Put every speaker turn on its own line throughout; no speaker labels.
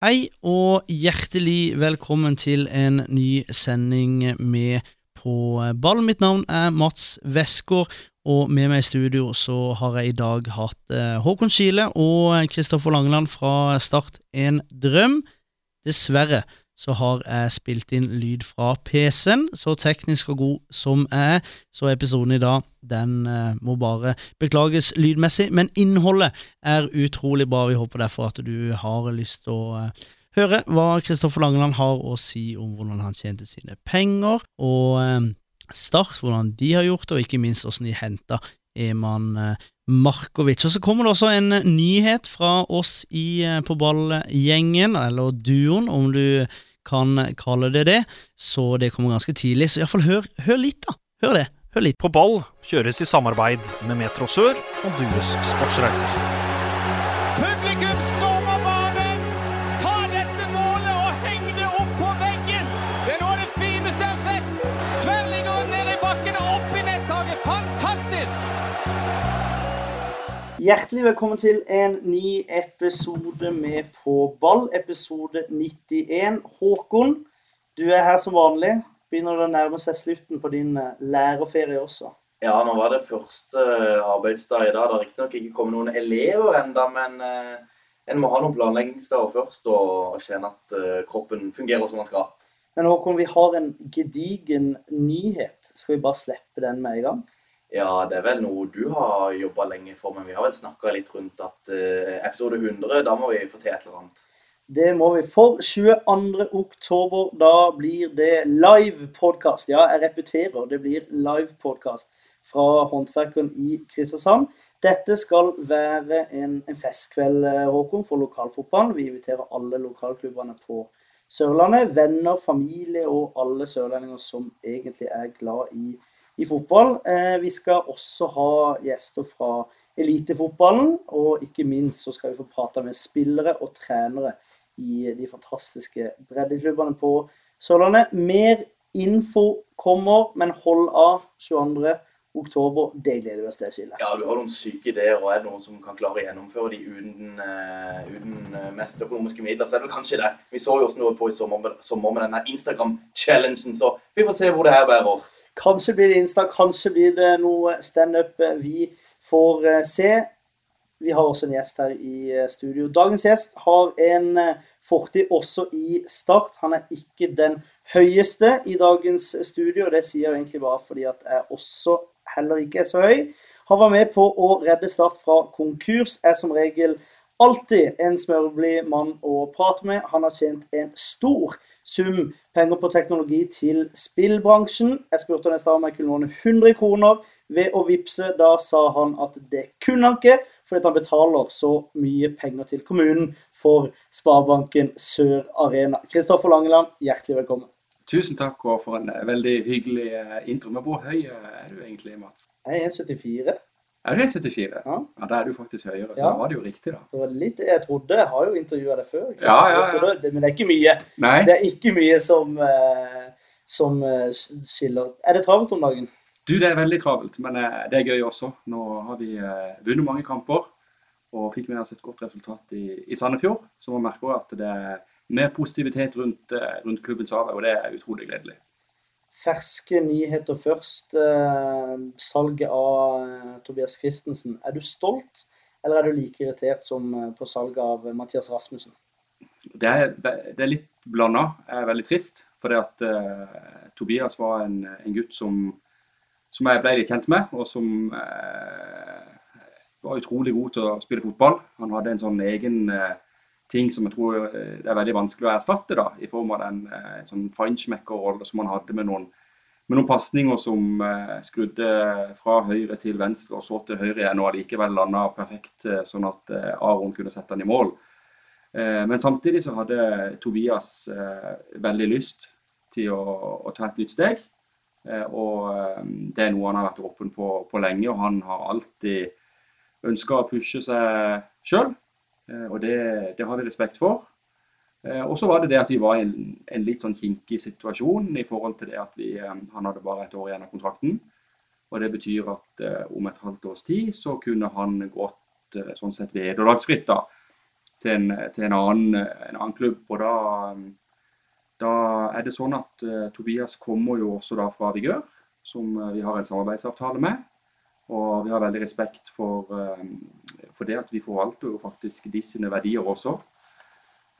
Hei og hjertelig velkommen til en ny sending med På ball. Mitt navn er Mats Westgård, og med meg i studio så har jeg i dag hatt eh, Håkon Skile og Kristoffer Langeland fra Start en drøm. Dessverre så har jeg spilt inn lyd fra PC-en, så teknisk og god som jeg er, så episoden i dag den eh, må bare beklages lydmessig. Men innholdet er utrolig bra. Vi håper derfor at du har lyst til å eh, høre hva Kristoffer Langeland har å si om hvordan han tjente sine penger, og eh, Start, hvordan de har gjort det, og ikke minst hvordan de henta Eman Markovic. Og så kommer det også en nyhet fra oss i På ball-gjengen, eller duoen, om du kan kalle det det. Så det kommer ganske tidlig. Så iallfall hør, hør litt, da. Hør det. Hør litt.
På ball kjøres i samarbeid med Metro Sør og Dues Sportsreiser.
Publikum
Hjertelig velkommen til en ny episode med På ball, episode 91. Håkon, du er her som vanlig. Begynner det å nærme seg slutten på din eh, lærerferie også?
Ja, nå var det første eh, arbeidsdag i dag. Det har riktignok ikke kommet noen elever ennå, men eh, en må ha noen planleggingsdager først og kjenne at kroppen fungerer som den skal.
Men Håkon, vi har en gedigen nyhet. Skal vi bare slippe den med en gang?
Ja, det er vel noe du har jobba lenge for, men vi har vel snakka litt rundt at uh, episode 100, da må vi få til et eller annet.
Det må vi. For 22. oktober, da blir det live podkast. Ja, jeg repeterer, det blir live podkast fra Håndverkeren i Kristiansand. Dette skal være en, en festkveld, eh, Håkon, for lokalfotballen. Vi inviterer alle lokalklubbene på Sørlandet. Venner, familie og alle sørlendinger som egentlig er glad i, i fotball. Eh, vi skal også ha gjester fra elitefotballen, og ikke minst så skal vi få prate med spillere og trenere i de fantastiske breddeklubbene på Sørlandet. Mer info kommer, men hold av 22 oktober. Det gleder vi oss til, Skille.
Ja, du har noen syke ideer, og er det noen som kan klare å gjennomføre de uten, uh, mest økonomiske midler, så er det vel kanskje det. Vi så jo også noe på i sommer sommer med denne Instagram-challengen, så vi får se hvor det her bærer.
Kanskje blir det Insta, kanskje blir det noe standup. Vi får eh, se. Vi har også en gjest her i eh, studio. Dagens gjest har en eh, fortid også i Start. Han er ikke den høyeste i dagens studio, og det sier jeg egentlig bare fordi at jeg også heller ikke er så høy. Han var med på å redde Start fra konkurs, er som regel alltid en smørblid mann å prate med. Han har tjent en stor sum penger på teknologi til spillbransjen. Jeg spurte han i stad om jeg kunne låne 100 kroner ved å vippse. Da sa han at det kunne han ikke, fordi han betaler så mye penger til kommunen for Sparebanken Sør Arena. Kristoffer Langeland, hjertelig velkommen.
Tusen takk og for en eh, veldig hyggelig eh, intro. Men hvor høy eh, er du egentlig, Mats?
Jeg er 1,74.
Er du 1,74?
Ja.
Ja, da er du faktisk høyere, så
Ja.
da var det jo riktig, da.
Det var litt jeg trodde. Jeg har jo intervjua deg før.
Ja, ja, ja.
Men det er ikke mye.
Nei,
Det er ikke mye som, eh, som eh, skiller. Er det travelt om dagen?
du det er veldig travelt, men eh, det er gøy også. Nå har vi vunnet mange kamper og fikk med oss et godt resultat i, i Sandefjord. Så man merker at det er mer positivitet rundt, rundt klubbens arbeid, og det er utrolig gledelig.
Ferske nyheter først. Eh, salget av eh, Tobias Christensen. Er du stolt, eller er du like irritert som eh, på salget av Mathias Rasmussen?
Det er, det er litt blanda. Jeg er veldig trist. For det at uh, Tobias var en, en gutt som, som jeg ble litt kjent med, og som uh, var utrolig god til å spille fotball. Han hadde en sånn egen eh, ting som jeg tror eh, er veldig vanskelig å erstatte, da, i form av den eh, sånn feinschmecker-rolle som han hadde med noen, med noen pasninger som eh, skrudde fra høyre til venstre og så til høyre igjen, og allikevel landa perfekt, eh, sånn at eh, Aron kunne sette den i mål. Eh, Men samtidig så hadde Tobias eh, veldig lyst til å, å ta et nytt steg. Og det er noe han har vært åpen på, på lenge, og han har alltid ønska å pushe seg sjøl. Og det, det har vi respekt for. Eh, Og så var det det at vi var i en, litt sånn kinkig situasjon i forhold til det at vi, eh, han hadde bare et år igjen av kontrakten. Og det betyr at eh, om et halvt års tid så kunne han gått eh, sånn sett vederlagsfritt da. til en, til en, annen, en annen klubb. Og da, da er det sånn at uh, Tobias kommer jo også da fra Vigør, som eh, vi har en samarbeidsavtale med. Og vi har veldig respekt for, eh, for det at vi forvalter jo faktisk de sine verdier også.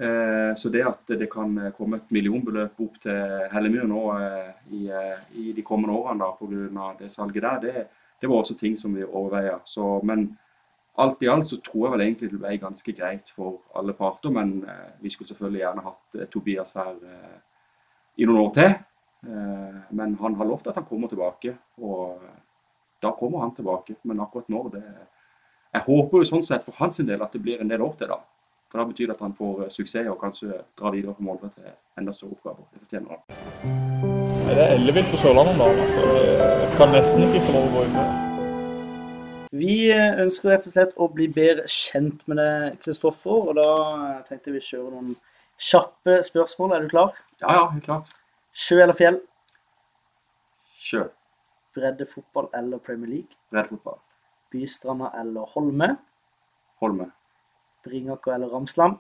Eh, Så det at det kan komme et millionbeløp opp til Hellemyr nå eh, i, i de kommende årene pga. det salget der, det, det var også ting som vi overveier. Så, men alt i alt så tror jeg vel egentlig det ble ganske greit for alle parter. Men vi skulle selvfølgelig gjerne hatt Tobias her i noen år til. Men han har lovt at han kommer tilbake, og da kommer han tilbake. Men akkurat når det Jeg håper jo sånn sett for hans del at det blir en del år til, da. For da betyr det at han får eh, suksess og kanskje drar videre på Molde til enda større oppgaver. Det fortjener han.
Det er ellevilt på Sørlandet om dagen. Altså. Jeg kan nesten ikke få lov å gå inn der.
Vi eh, ønsker rett og slett å bli bedre kjent med deg, Kristoffer. Og da eh, tenkte vi kjøre noen kjappe spørsmål. Er du klar?
Ja, ja, helt klart.
Sjø eller fjell?
Sjø.
Bredde fotball eller Premier League?
Breddefotball.
Bystranda eller Holme?
Holme.
Bringaker eller Ramsland?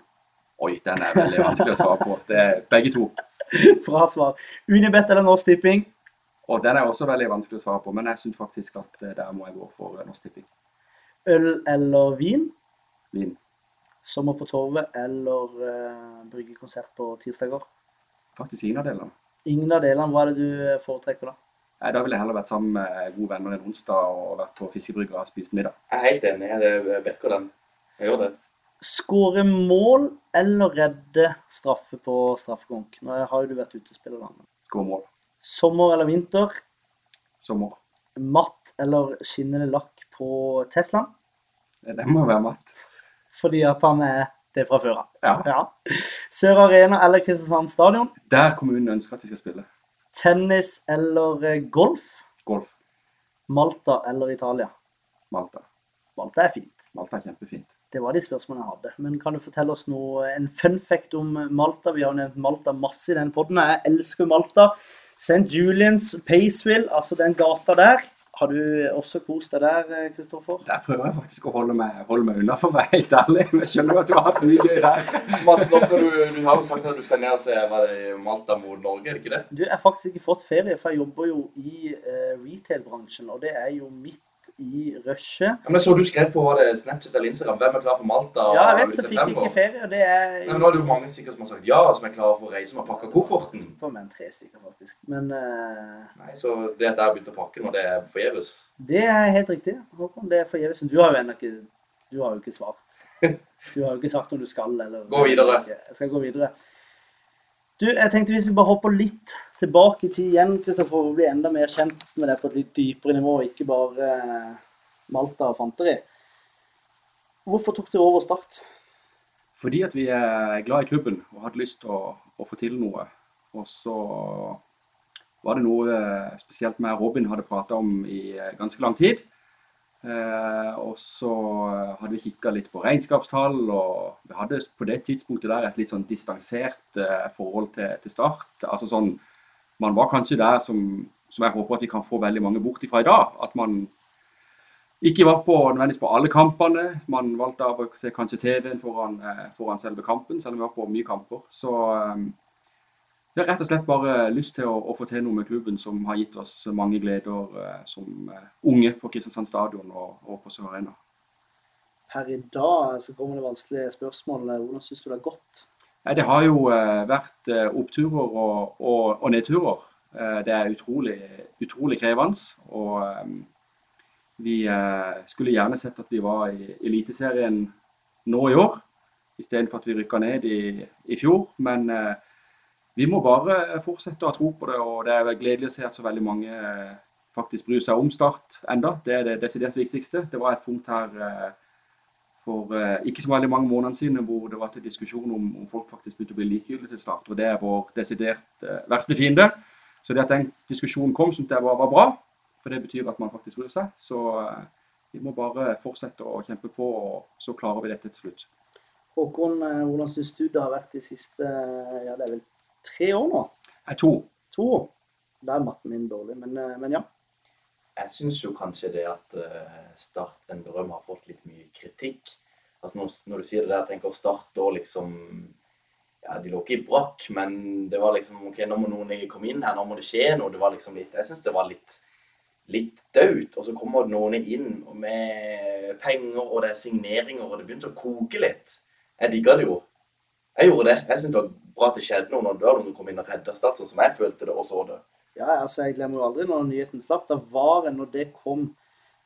Oi, den er veldig vanskelig å svare på. Det er begge to.
Bra svar. Unibet eller Norsk Tipping?
Og den er også veldig vanskelig å svare på, men jeg syns faktisk at eh, der må jeg gå for eh, Norsk Tipping.
Øl eller vin?
Vin.
Sommer på Torvet eller uh, bryggekonsert på tirsdager?
Faktisk ingen av delene.
Ingen av delene. Hva er det du eh, foretrekker da?
Da ville jeg heller vært sammen med gode venner en onsdag og vært på fiskebrygga og spist middag.
Jeg er helt enig. Jeg backer den. Jeg gjør det.
Skåre mål eller redde straffe på straffekonk? Nå har jo du vært utespiller, Skåre
Skår mål.
Sommer eller vinter?
Sommer.
Matt eller skinnende lakk på Teslaen?
Det må være matt.
Fordi at han er det fra før av.
Ja.
Ja. Sør Arena eller Kristiansand Stadion?
Der kommunen ønsker at vi skal spille.
Tennis eller eh, golf?
Golf.
Malta eller Italia?
Malta.
Malta er fint.
Malta er kjempefint.
Det var de spørsmålene jeg hadde. Men kan du fortelle oss noe, en fun fact om Malta? Vi har nevnt Malta masse i den podden. Jeg elsker Malta. St. Julians, Paceville, altså den gata der. Har du også kost deg der, eh, Kristoffer?
Der prøver jeg faktisk å holde meg, holde meg unna, for å være helt ærlig. Jeg skjønner jo at du har hatt mye gøy der.
Mats, nå skal du, du har jo sagt at du skal ned og se hva det er Malta mot Norge, er det ikke det?
Du, jeg har faktisk ikke fått ferie, for jeg jobber jo i uh, retail-bransjen, og det er jo midt i rushet.
Ja, men så du skrev på var det Snapchat eller Instagram, hvem er klar for Malta
Ja, jeg vet, så fikk jeg ikke ferie, og det er
Nei, men nå er det jo mange sikkert som har sagt ja, som er klare for å reise, med har pakket kofferten.
på meg tre stykker, faktisk. Men uh...
Nei, så det at jeg har begynt å pakke nå, det er forgjeves.
det er helt riktig, Håkon. Det er forgjeves. Du har jo ennå ikke Du har jo ikke svart. Du har jo ikke sagt om du skal, eller
Gå videre.
Jeg skal gå videre. Du, jeg tenkte hvis vi bare hopper litt tilbake i tid igjen, Kristoffer, å bli enda mer kjent med deg på et litt dypere nivå, ikke bare eh, Malta og fanteri. Hvorfor tok dere over Start?
Fordi at vi er glad i klubben og hadde lyst til å, å få til noe. Og så var det noe eh, spesielt meg Robin hadde prata om i eh, ganske lang tid. Eh, og så hadde vi kikka litt på regnskapstall, og vi hadde på det tidspunktet der et litt sånn distansert eh, forhold til, til Start. Altså sånn Man var kanskje der som, som jeg håper at vi kan få veldig mange bort ifra i dag. At man ikke var på nødvendigvis på alle kampene. Man valgte av å se kanskje TV-en foran, eh, foran selve kampen, selv om vi var på mye kamper. Så eh, vi har rett og slett bare lyst til å, å få til noe med klubben som har gitt oss mange gleder eh, som eh, unge på Kristiansand stadion og, og på Sør Arena.
Per i dag så kommer det vanskelige spørsmål. Hvordan syns du det har gått?
Ja, det har jo eh, vært eh, oppturer og, og, og nedturer. Eh, det er utrolig, utrolig krevende. Og eh, vi eh, skulle gjerne sett at vi var i Eliteserien nå i år, istedenfor at vi rykka ned i, i fjor. Men eh, vi må bare fortsette å ha tro på det, og det er gledelig å se at så veldig mange eh, faktisk bryr seg om Start enda. Det er det desidert viktigste. Det var et punkt her eh, for eh, ikke så veldig mange måneder siden hvor det var til diskusjon om, om folk faktisk begynte å bli likegyldige til Start. Og det er vår desidert verste fiende. Så det at den diskusjonen kom, syntes jeg var, var bra. For det betyr at man faktisk bryr seg. Så vi må bare fortsette å kjempe på, og så klarer vi dette til slutt.
Håkon, hvordan syns du det har vært de siste ja, det er vel tre år nå?
Er to.
To år. Da er matten min dårlig, men, eh, men ja.
Jeg syns jo kanskje det at eh, Start en drøm har fått litt mye kritikk. At når, når du sier det der, jeg tenker Start da liksom ja, De lå ikke i brakk, men det var liksom OK, nå må noen komme inn her, nå må det skje noe. Det var liksom litt Jeg syns det var litt litt dødt. Og så kommer noen inn med penger, og det er signeringer, og det begynte å koke litt. Jeg digga det jo. Jeg gjorde det. Jeg syntes det var bra at det skjedde noe når du kom inn og redda Start, sånn som jeg følte det og så det.
Ja, altså, jeg glemmer jo aldri når nyheten slapp. Da var det når det kom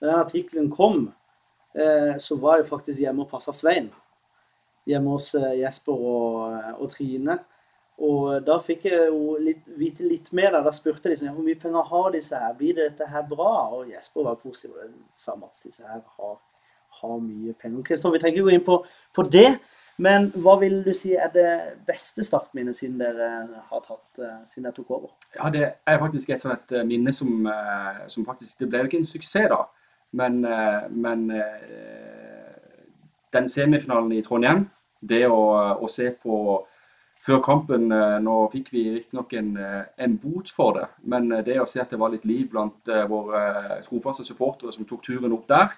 Når den artikkelen kom, eh, så var jeg faktisk hjemme og passa Svein. Hjemme hos eh, Jesper og, og Trine. Og da fikk jeg jo litt, vite litt mer. Da, da spurte jeg liksom, hvor mye penger har disse her. Blir dette her bra? Og Jesper var positiv. og sa Mats, disse her har, har mye penger. Kristoffer, vi trenger ikke gå inn på, på det. Men hva vil du si er det beste startminnet siden dere har tatt, eh, siden dere tok over?
Ja, Det er faktisk et sånt et minne som, eh, som, faktisk Det ble jo ikke en suksess, da. Men, eh, men den semifinalen i Trondheim, det å, å se på før kampen Nå fikk vi riktignok en, en bot for det, men det å se at det var litt liv blant våre trofaste supportere som tok turen opp der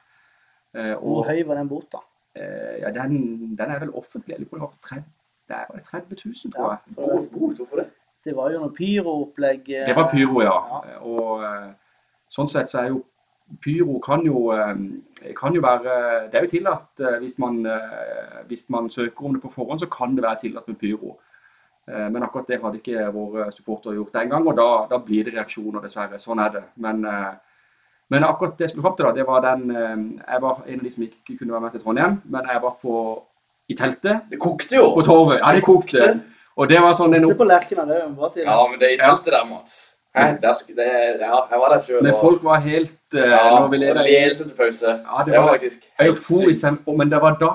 Hvor høy var den bota?
Eh, ja, den, den, er vel offentlig. Jeg lurer på 30, det er 30 000, tror jeg.
Ja, hvorfor det?
Det var jo noe pyroopplegg.
Det var pyro, ja. ja. Og eh, sånn sett så er jo pyro kan jo, eh, kan jo være Det er jo tillatt hvis man, hvis man søker om det på forhånd, så kan det være tillatt med pyro. Men akkurat det hadde ikke våre supportere gjort den gang, og da, da, blir det reaksjoner, dessverre. Sånn er det. Men men akkurat det jeg skulle fram til, da, det var den eh, Jeg var en av de som ikke kunne være med til Trondheim, men jeg var på, i teltet.
Det kokte jo!
På torvet. Ja, det kokte. Og det var sånn en
Se på Lerkena, det hva sier
Ja, men det er i teltet der, Mats. Hæ? Der, det, ja, jeg var der sjøl.
Men folk var helt uh,
ja, når vi leda Ledelse til pause.
Ja, det, det var, faktisk helt sykt. Men det var da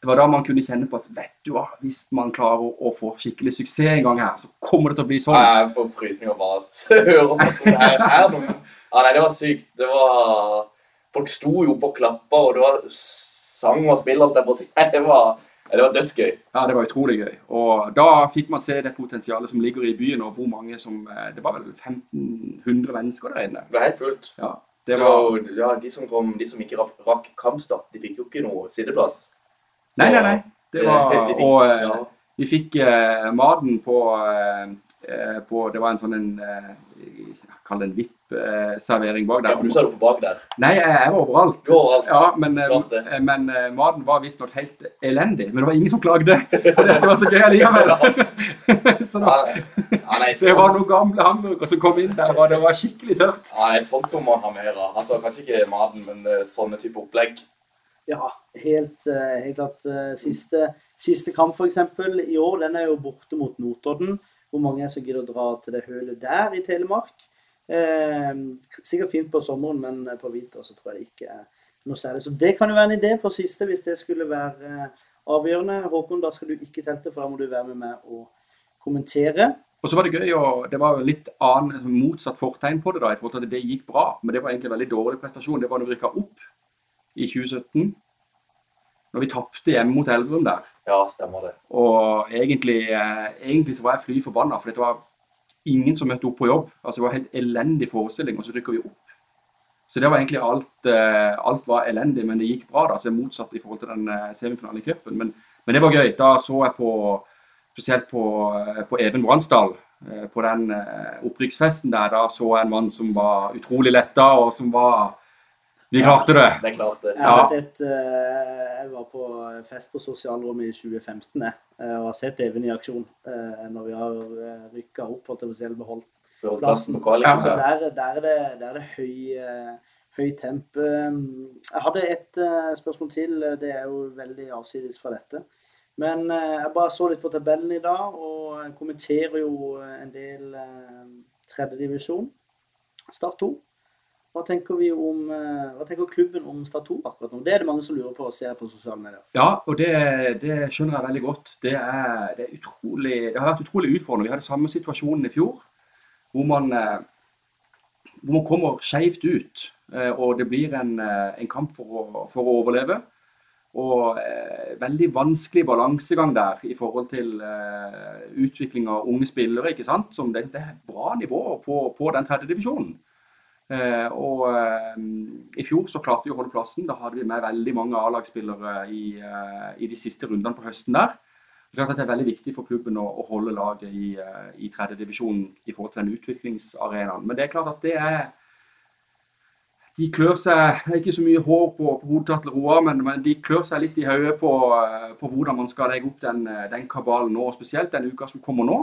det var da man kunne kjenne på at vet du hva, hvis man klarer å, å få skikkelig suksess en gang her, så kommer det til å bli sånn.
Jeg får frysninger bare hører snakke om det her. Ja, nei, det var sykt. Det var Folk sto jo på klappa, og det var sang og spill, alt der på å si. Det var, det var dødsgøy.
Ja, det var utrolig gøy. Og da fikk man se det potensialet som ligger i byen, og hvor mange som eh, Det var vel 1500 mennesker der inne.
Det var helt fullt.
Ja,
det var, det var ja, de, som kom, de som ikke rakk kampstart, de fikk jo ikke noe siddeplass.
Nei, nei, nei. Det var, og ja. vi fikk uh, maten på, uh, på, Det var en sånn en uh, Kall det en VIP-servering bak der.
Ja, for du sa det på bak der?
Nei, jeg, jeg var overalt.
Du var overalt.
Ja, men, men maten var visstnok helt elendig. Men det var ingen som klagde. Så det, det var så gøy allikevel. så da, ja, nei, sånn. Det var noen gamle hamburgere som kom inn der, og det var skikkelig tørt.
Ja, nei, Sånt må man ha mer av. Altså, kanskje ikke maten, men sånne type opplegg.
Ja, helt, eh, helt klart. Eh, siste, siste kamp f.eks. i år, den er jo borte mot Notodden. Hvor mange er som gidder å dra til det hølet der i Telemark? Eh, sikkert fint på sommeren, men på vinter så tror jeg det ikke er noe særlig. Så det kan jo være en idé på siste, hvis det skulle være avgjørende. Håkon, da skal du ikke telte, for da må du være med meg og kommentere.
Og så var Det gøy, og det var jo litt annen, altså motsatt fortegn på det. da, i forhold til at Det gikk bra, men det var egentlig en veldig dårlig prestasjon. Det var når vi rykka opp i 2017. Når vi tapte hjemme mot Elverum der.
Ja, stemmer det.
Og egentlig, eh, egentlig så var jeg fly forbanna, for det var ingen som møtte opp på jobb. Altså Det var en helt elendig forestilling, og så rykker vi opp. Så det var egentlig alt eh, Alt var elendig, men det gikk bra. da, så Motsatt i forhold til den eh, semifinalen i cupen. Men, men, det var gøy. Da så jeg på Spesielt på, på Even Bransdal. På den opprykksfesten der, da så jeg en mann som var utrolig letta, og som var vi klarte det.
det klarte.
Jeg har sett uh, Jeg var på fest på sosialrommet i 2015 jeg, eh, og har sett Even i aksjon uh, når vi har rykka opp og til å beholdt plassen. Ja. Der, der, er det, der er det høy, høy temp. Jeg hadde et spørsmål til. Det er jo veldig avsides fra dette. Men jeg bare så litt på tabellen i dag, og kommenterer jo en del tredjedivisjon. Start 2. Hva tenker, om, eh, hva tenker klubben om Statoil 2 akkurat nå? Det er det mange som lurer på og ser på sosiale medier.
Ja, og det, det skjønner jeg veldig godt. Det, er, det, er utrolig, det, har vært utrolig utfordrende. Vi hadde samme situasjonen i fjor, hvor man, eh, hvor man kommer skjevt ut. Eh, og det blir en, en kamp for å, for å, overleve. Og veldig vanskelig balansegang der i forhold til utvikling av unge spillere. ikke sant? Som det er bra nivå på, på den tredje divisjonen. Eh, og eh, I fjor så klarte vi å holde plassen. Da hadde vi med veldig mange A-lagsspillere i, eh, i, de siste rundene på høsten der. Det er veldig viktig for klubben å, å holde laget i, i tredjedivisjon i forhold til den utviklingsarenaen. Men det er klart at det er De klør seg Ikke så mye hår på, på hodet til Roar, men, men, de klør seg litt i hodet på, på, hvordan man skal legge opp den, den kabalen nå, spesielt den uka som kommer nå,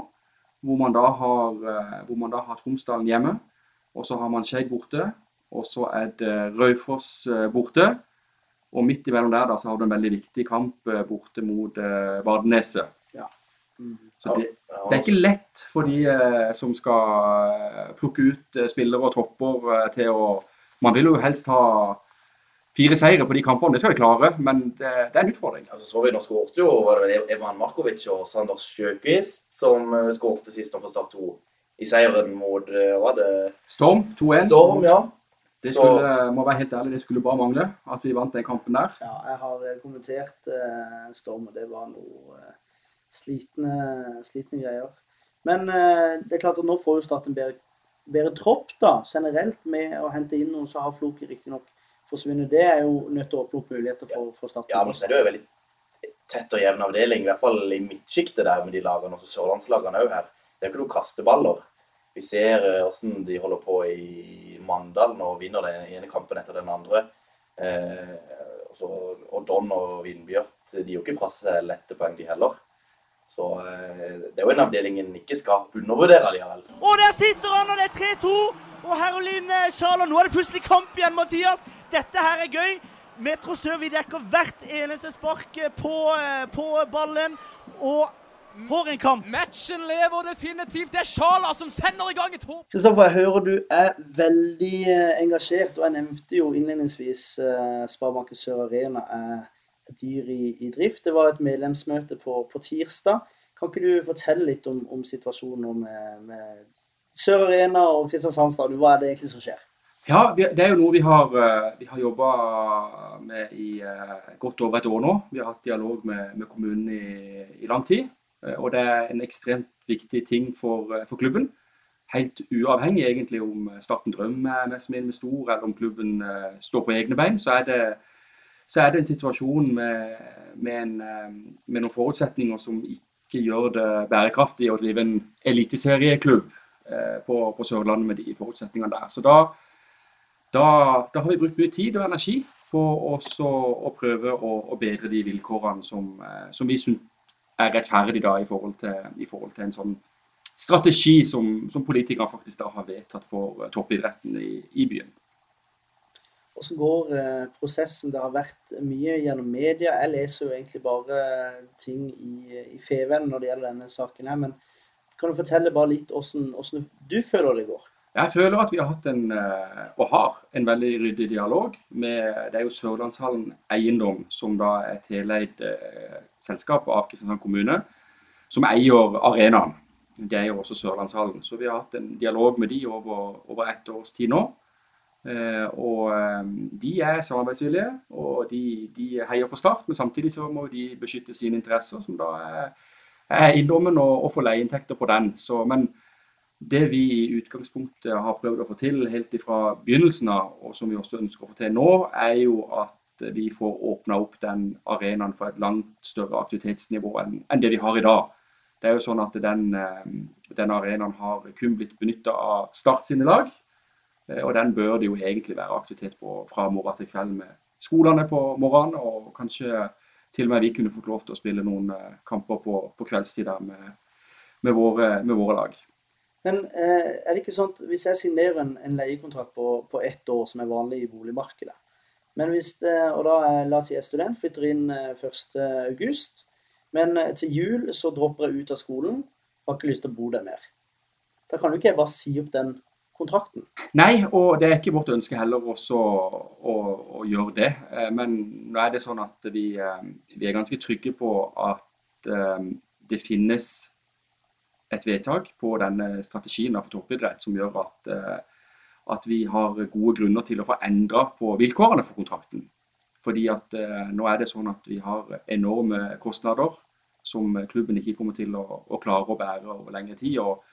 hvor man da har, hvor man da har Tromsdalen hjemme. Og så har man Skjegg borte, og så er det Raufoss eh, borte. Og midt imellom der da, så har du en veldig viktig kamp eh, borte mot uh, Vardeneset. Ja. Mm. Så det, det, er ikke lett for de uh, som skal plukke ut uh, spillere og tropper til å Man vil jo helst ha fire seire på de kampene, det skal vi klare, men det, det er en utfordring.
Altså, så vi Nå skåret jo var det Evan Markovic og Sander Sjøkvist som skårte sist nå på Start 2 i seieren mot hva var det
Storm 2-1.
Storm, ja.
Det skulle, så, må være helt ærlig, det skulle bare mangle at vi vant den kampen der.
Ja, jeg har eh, kommentert uh, Storm, og det var noe uh, slitne, slitne, greier. Men uh, det er klart at nå får jo Start en bedre, bedre, tropp da, generelt med å hente inn noen, som har Floki riktignok forsvunnet. Det er jo nødt til å åpne opp muligheter for, for Start.
Ja, men så er det jo veldig tett og jevn avdeling, i hvert fall i midtsjiktet der med de lagene, og sørlandslagene òg her. Det er ikke noen kasteballer. Vi ser hvordan eh, de holder på i Mandal og vinner den ene kampen etter den andre. Eh, og Don og Vindbjørt de gir jo ikke fra seg lette poeng, de heller. Så eh, det er jo en avdeling en ikke skal undervurdere likevel.
Og der sitter han, og det er 3-2. Og Herolin Sjala, nå er det plutselig kamp igjen, Mathias. Dette her er gøy. Metro Sør vi dekker hvert eneste spark på, på ballen. Og for en kamp!
Matchen lever definitivt. Det er Sjala som sender i gang et håp.
Kristoffer, jeg hører du er veldig eh, engasjert, og jeg nevnte jo innledningsvis uh, Sparebanken Sør Arena er dyr i, i, drift. Det var et medlemsmøte på, på tirsdag. Kan ikke du fortelle litt om, om situasjonen med, med Sør Arena og Kristiansand stadion? Hva er det egentlig som skjer?
Ja, Det er jo noe vi har, eh, vi har jobba med i godt over et år nå. Vi har hatt dialog med, med kommunen i, i lang tid. Eh, og det er en ekstremt viktig ting for, eh, for klubben. Helt uavhengig egentlig om Starten Drøm er med som investor, eller om klubben står på egne bein, så er det, så er det en situasjon med, med, en, med, noen forutsetninger som ikke gjør det bærekraftig å drive en eliteserieklubb på, på, Sørlandet med de forutsetningene der. Så da, da, da, har vi brukt mye tid og energi på å prøve å, å bedre de vilkårene som, som vi syns er rettferdig da i forhold til, i forhold til en sånn strategi som, som, politikere faktisk da har vedtatt for uh, toppidretten i, i byen.
Hvordan går eh, prosessen? Det har vært mye gjennom media. Jeg leser jo egentlig bare ting i, i Feven når det gjelder denne saken. her, men Kan du fortelle bare litt hvordan, hvordan du føler det går?
Jeg føler at vi har hatt en, eh, og har en veldig ryddig dialog med Det er jo Sørlandshallen Eiendom, som da er et heleid eh, selskap av Kristiansand kommune, som eier arenaen. Det eier også Sørlandshallen. Så vi har hatt en dialog med de over, over ett års tid nå. Eh, og eh, de er samarbeidsvillige, og de, de, heier på Start. Men samtidig så må de beskytte sine interesser, som da er, er eiendommen, og, og få leieinntekter på den. Så, men det vi i utgangspunktet har prøvd å få til helt fra begynnelsen av, og som vi også ønsker å få til nå, er jo at vi får åpna opp den arenaen for et langt større aktivitetsnivå enn, det vi har i dag. Det er jo sånn at den, eh, den arenaen har kun blitt benytta av Start sine lag. Eh, og den bør det jo egentlig være aktivitet på fra morgen til kveld med skolene på morgenen. Og kanskje til og med vi kunne fått lov til å spille noen eh, kamper på, på kveldstid med, med, med våre lag.
Men eh, er det ikke sånn at hvis jeg signerer en, en leiekontrakt på, på ett år, som er vanlig i boligmarkedet, men hvis det, og da er, la oss si jeg er student, flytter inn 1.8, eh, men eh, til jul så dropper jeg ut av skolen, har ikke lyst til å bo der mer. Da kan du ikke bare si opp den kontrakten.
Nei, og det er ikke vårt ønske heller også å, å, gjøre det. Eh, men nå er det sånn at vi, vi er ganske trygge på at det finnes et vedtak på denne strategien for toppidrett som gjør at, eh, at, vi har gode grunner til å få endra på vilkårene for kontrakten. Fordi at eh, nå er det sånn at vi har enorme kostnader som klubben ikke kommer til å, å klare å bære over lengre tid. Og,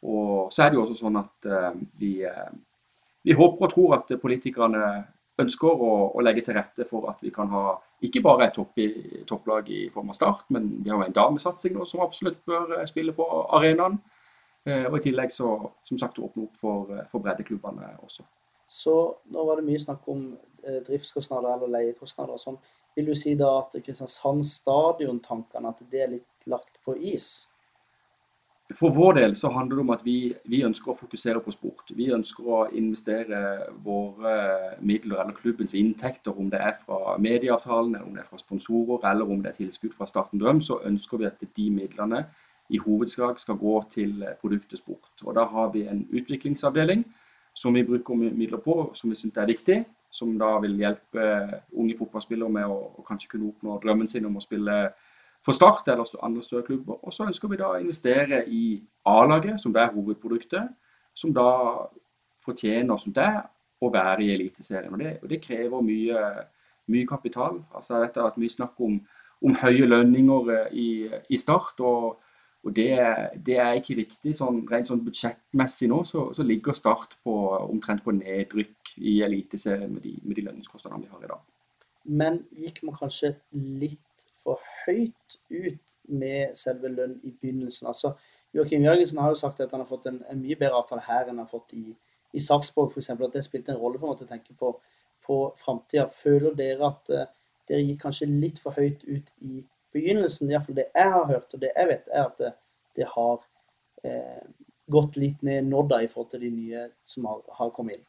og, så er det jo også sånn at uh, vi, vi håper og tror at politikerne ønsker å, å, legge til rette for at vi kan ha ikke bare et topp i, topplag i form av Start, men vi har en damesatsing nå som absolutt bør eh, spille på arenaen. Eh, og i tillegg så som sagt åpne opp for, eh, for breddeklubbene også.
Så nå var det mye snakk om driftskostnader eller leiekostnader og sånn. Vil du si da at Kristiansand stadion-tankene at det er litt lagt på is?
For vår del så handler det om at vi, vi, ønsker å fokusere på sport. Vi ønsker å investere våre midler eller klubbens inntekter, om det er fra medieavtalen, om det er fra sponsorer eller om det er tilskudd fra Starten Drøm, så ønsker vi at de midlene i hovedsak skal gå til produktet sport. Og Da har vi en utviklingsavdeling som vi bruker midler på, som vi syns er viktig. Som da vil hjelpe unge fotballspillere med å, å kanskje kunne oppnå drømmen sin om å spille for Start eller andre større klubber. Og så ønsker vi da å investere i A-laget, som det er hovedproduktet. Som da fortjener som det å være i Eliteserien. Og det, og det krever mye, mye, kapital. Altså jeg vet at Mye snakk om, om høye lønninger eh, i, i Start. og og det, det, er ikke riktig. Sånn, rent sånn budsjettmessig nå så, så, ligger Start på, omtrent på nedrykk i Eliteserien med de, med de lønningskostnadene vi har i dag.
Men gikk man kanskje litt for høyt ut med selve lønn i begynnelsen. Altså, Joakim Jørgensen har jo sagt at han har fått en, en mye bedre avtale her enn han har fått i, i Sarpsborg f.eks. At det spilte en rolle for å tenke på, på framtida. Føler dere at uh, dere gikk kanskje litt for høyt ut i begynnelsen? Iallfall det jeg har hørt og det jeg vet, er at det, det har uh, gått litt ned nå da i forhold til de nye som har, har kommet inn.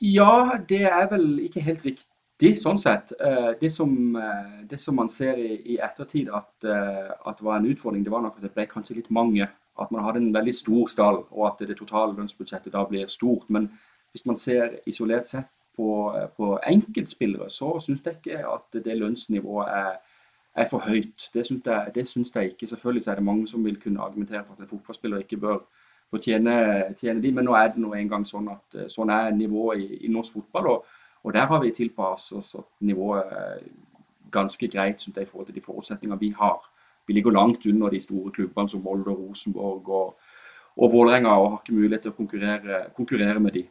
Ja, det er vel ikke helt riktig de, sånn sett, eh, det som, eh, det som, man ser i, i ettertid at, eh, at, var en utfordring, det var nok at det ble kanskje litt mange. At man hadde en veldig stor stall, og at det totale lønnsbudsjettet da blir stort. Men hvis man ser isolert sett på, på enkeltspillere, så syns jeg ikke at det lønnsnivået er, er for høyt. Det syns jeg, det syns jeg ikke. Selvfølgelig er det mange som vil kunne argumentere for at en fotballspiller ikke bør få tjene, tjene de, men nå er det nå engang sånn at sånn er nivået i, i norsk fotball. og og der har vi tilpasset oss nivået ganske greit synes jeg, i forhold til de forutsetninger vi har. Vi ligger langt under de store klubbene som Molde, Rosenborg og, og Vålerenga og har ikke mulighet til å konkurrere, konkurrere, med de.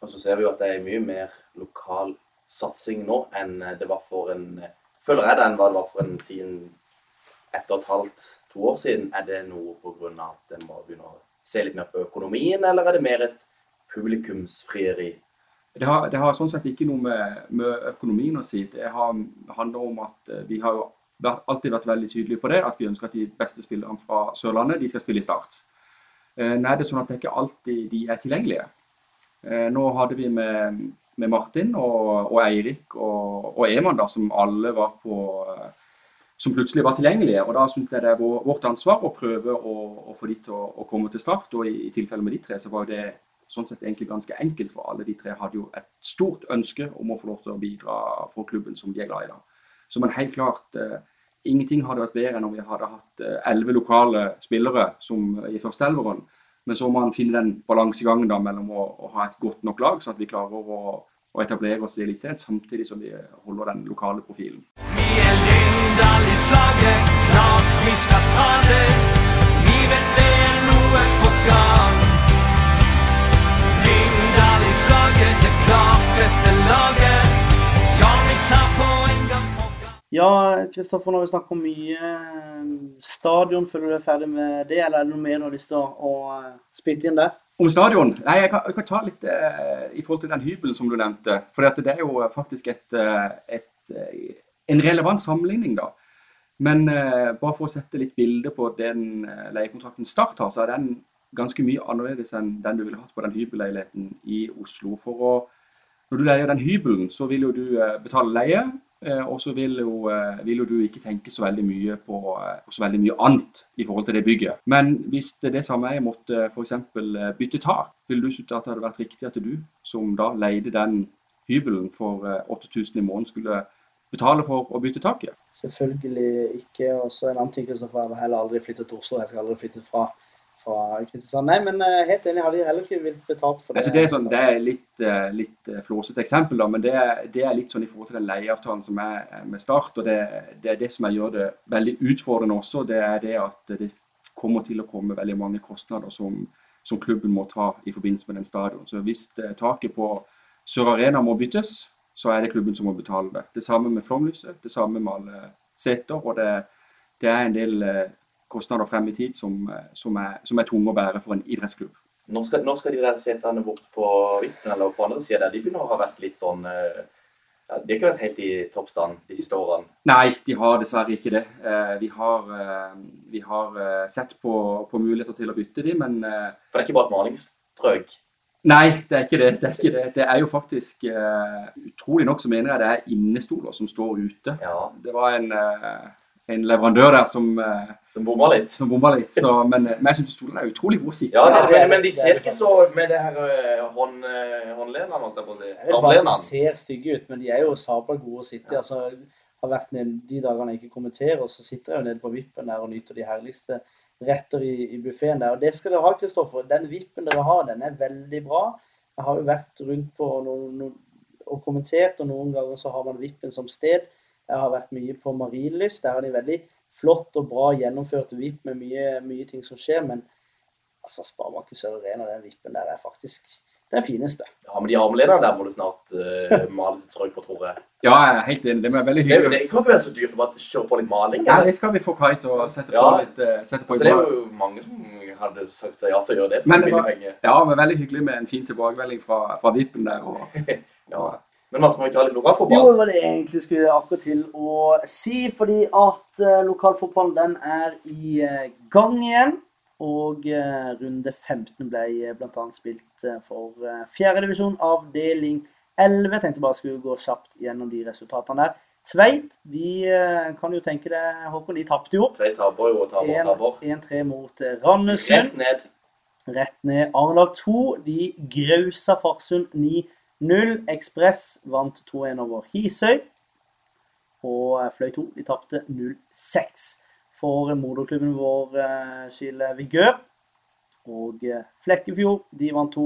Og så ser vi jo at det er mye mer lokal satsing nå enn det var for en Føler jeg det enn hva det var for en siden ett og et halvt, to år siden. Er det noe pga. at en må begynne å se litt mer på økonomien, eller er det mer et publikumsfrieri?
Det har, det har, sånn sett ikke noe med, med økonomien å si. Det har, handler om at eh, vi har jo alltid vært veldig tydelige på det, at vi ønsker at de beste spillerne fra Sørlandet de skal spille i Start. Eh, nå er det sånn at det ikke alltid de er tilgjengelige. Eh, nå hadde vi med, med Martin og, og Eirik og, og, Eman, da, som alle var på som plutselig var tilgjengelige. og Da syns jeg det er vårt ansvar å prøve å, å få de til å, å, komme til start. og I, i tilfelle med de tre så var det sånn sett egentlig ganske enkelt, for alle de tre hadde jo et stort ønske om å få lov til å bidra for klubben som de er glad i. da. Så men helt klart, eh, ingenting hadde vært bedre enn om vi hadde hatt eh, elleve lokale spillere som i førsteelveren. Men så må man finne den balansegangen da mellom å, å, ha et godt nok lag, så at vi klarer å, å etablere oss i Eliteserien, samtidig som vi holder den lokale profilen. Vi er Lyngdal i slaget, klart vi skal ta det. Vi vet det er noe på gang.
Ja, Kristoffer, når vi snakker om mye eh, stadion, føler du deg ferdig med det, eller er det noe mer du har lyst til å, eh, spytte inn der?
Om stadion? Nei, jeg kan, jeg kan ta litt eh, i forhold til den hybelen som du nevnte. For det er jo faktisk et, eh, et, en relevant sammenligning, da. Men eh, bare for å sette litt bilde på den leiekontrakten Start har, så er den ganske mye annerledes enn den du ville hatt på den hybelleiligheten i Oslo. For å, når du leier den hybelen, så vil jo du betale leie. Eh, og så vil, eh, vil, jo du ikke tenke så veldig mye på eh, så veldig mye annet i forhold til det bygget. Men hvis det, det sameiet måtte f.eks. bytte tak, ville du synes at det hadde vært riktig at du, som da leide den hybelen for 8000 i måneden, skulle betale for å bytte taket?
Selvfølgelig ikke. Og så en annen ting, får jeg heller aldri flytte til Oslo. Jeg skal aldri flytte fra fra Kristiansand. Nei, men uh, helt enig, hadde de heller ikke villet betalt for det.
Altså, det, er sånn, det er litt, uh, litt uh, flåsete eksempel, da, men det det er, litt sånn i forhold til den leieavtalen som er med Start. og Det, det er det som gjør det veldig utfordrende også. Det er det at det kommer til å komme veldig mange kostnader som som klubben må ta i forbindelse med den stadion. Så hvis eh, taket på Sør Arena må byttes, så er det klubben som må betale det. Det samme med flomlyset, det samme med alle seter. Og det, det er en del eh, kostnader frem i tid som, eh, som, er, som er tunge å bære for en idrettsklubb.
Når skal, når skal de der setene bort på Vippen eller på andre sida der? De begynner å ha vært litt sånn eh, ja, De har ikke vært helt i toppstand de siste årene.
Nei, de har dessverre ikke det. Eh, vi har, vi har sett på, på muligheter til å bytte de, men
For det er ikke bare et malingstrøk?
Nei, det er ikke det. Det er, ikke det. Det er jo faktisk Utrolig nok så mener jeg det er innestoler som står ute.
Ja,
Det var en, en leverandør der som, eh,
som bomma litt.
som bomma litt. Så, men, men jeg syns stolene er utrolig gode å sitte
Ja, det, men, men de ser ikke så med det her eh, hånd, eh, håndlenene, holdt jeg på å si. Armlenene.
de ser stygge ut, men de er jo sabla gode å sitte i. Altså, har vært ned de dagene jeg ikke kommenterer, så sitter jeg jo nede på vippen der og nyter de herligste retter i, i buffeen der. Og det skal dere ha, Kristoffer. Den vippen dere har, den er veldig bra. Jeg har jo vært rundt på noen, noen, og kommentert, og noen ganger så har man vippen som sted. Jeg har vært mye på Marienlyst. Der har de veldig flott og bra gjennomført VIP med mye, mye ting som skjer. Men altså, Sparebanken Sør Arena, den vippen der er faktisk den fineste.
Ja, men de armlenene der må du snart uh, male litt strøk på, tror jeg.
Ja, jeg er helt enig. Det er veldig
er
hyggelig.
det kan ikke være så dyrt å bare kjøre på litt maling.
Nei,
eller?
det skal vi få Kai til å sette på
Ja.
litt Uh, sette på
Altså, det er jo mange som hadde sagt seg ja til å gjøre det for
Men det
billig
var-
penge.
Ja, men veldig hyggelig med en fin tilbakemelding fra, fra Vippen der. Og,
Ja. Men Mats, må ikke ha litt
Jo, det var det jeg egentlig skulle akkurat til å si, fordi at uh, lokalfotballen den er i uh, gang igjen. Og uh, runde 15 ble uh, annet spilt for uh, fjerdedivisjon, avdeling 11. Jeg tenkte bare skulle gå kjapt gjennom de resultatene der. Tveit, de kan jo tenke det, Håkon, de tapte jo.
Tveit taper jo og taper og taper.
1-3 mot Randesund.
Rett ned.
Rett ned. Arendal 2. De grausa Farsund 9-0. Ekspress vant 2-1 over Hisøy. Og eh, Fløy 2 de tapte 0-6 for moderklubben vår Skile Vigør. Og eh, Flekkefjord de vant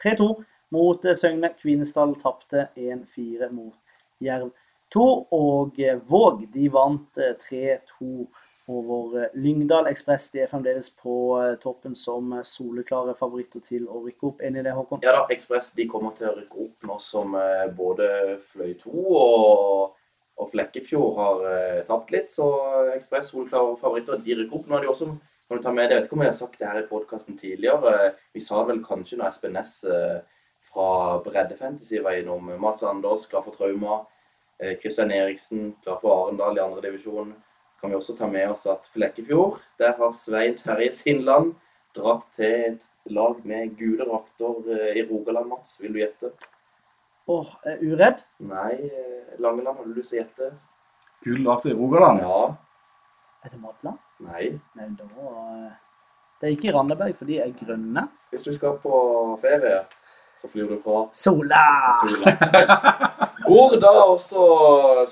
3-2 mot eh, Søgne. Kvinesdal tapte 1-4 mot Jerv 2. Og eh, Våg de vant eh, 3-2 over eh, Lyngdal Ekspress. De er fremdeles på eh, toppen som eh, soleklare favoritter til å rykke opp. Enig i det, Håkon?
Ja da, Ekspress de kommer til å rykke opp nå som både Fløy 2 og, og Flekkefjord har tapt litt. Så Ekspress, solklare favoritter, de rykker opp. Nå er de også, kan du ta med jeg vet ikke om jeg har sagt det her i podkasten tidligere. Vi sa vel kanskje når Espen Næss fra Breddefantasy var innom. Mats Anders, klar for Trauma. Kristian Eriksen, klar for Arendal i andre divisjon. Kan vi også ta med oss at Flekkefjord, der har Svein Terje Sindland dratt til et lag med gule drakter eh, i Rogaland, Mats. Vil du gjette?
Åh, er uredd?
Nei, eh, Langeland, har du lyst til å gjette?
Gul drakt i Rogaland.
Ja.
Er det Madla?
Nei.
Nei, da eh, Det er ikke Randaberg, for de er grønne.
Hvis du skal på ferie, så flyr du fra
Sola!
Sola. Hvor da også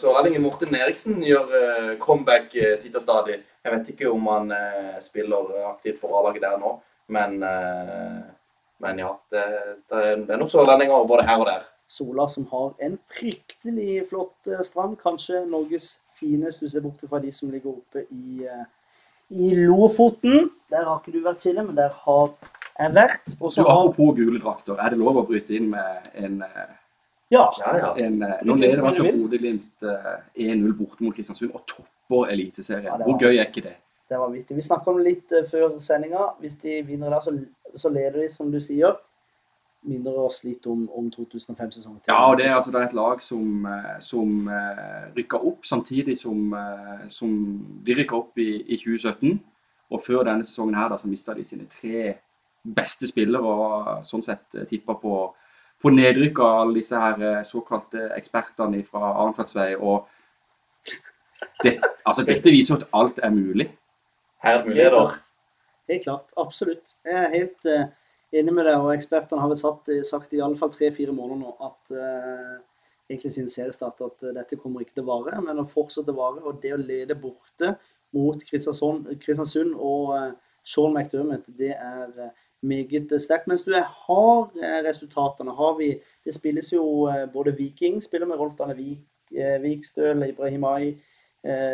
sørlendingen Morten Eriksen gjør eh, comeback eh, titt og stadig. Jeg vet ikke om han eh, spiller aktivt for A-laget der nå, men, men ja. Det, det, er, nok er sørlendinger både her og der.
Sola som har en fryktelig flott strand. Kanskje Norges fineste, hvis du ser bort fra de som ligger oppe i, i Lofoten. Der har ikke du vært, Kille, men der har jeg vært.
Også
du, har
apropos gule drakter, er det lov å bryte inn med en,
Ja.
Ja, ja.
en eh, Nå
Hvilken
leder
som
altså
du vil.
Bodø-Glimt eh, 1-0 borte mot Kristiansund og topper Eliteserien.
Ja, var-
Hvor gøy er ikke det?
Det var vittig. Vi snakka om det litt eh, før sendinga. Hvis de vinner der, så, så leder de, som du sier. Minner oss litt om, om 2005-sesongen.
Ja, og det er altså det er et lag som, eh, som eh, rykker opp samtidig som, som vi rykka opp i, i 2017. Og før denne sesongen her da, så mista de sine tre beste spillere og sånn sett tippa på, på nedrykk av alle disse her eh, såkalte ekspertene fra Arnfeldsvei. Og det, altså, dette viser jo at alt er mulig.
Her er muligheter.
klart. Helt klart. Absolutt. Jeg er helt uh, enig med deg, og ekspertene har vel satt, sagt i alle fall tre-fire måneder nå at uh, egentlig siden seriestart at uh, dette kommer ikke til å vare, men å fortsette å vare. Og det å lede borte mot Kristiansund, Kristiansund og eh, Sean McDermott, det er eh, meget sterkt. Mens du har eh, resultatene, har vi Det spilles jo eh, både Viking spiller med Rolf Vik, eh, Vikstøl, Ibrahimai,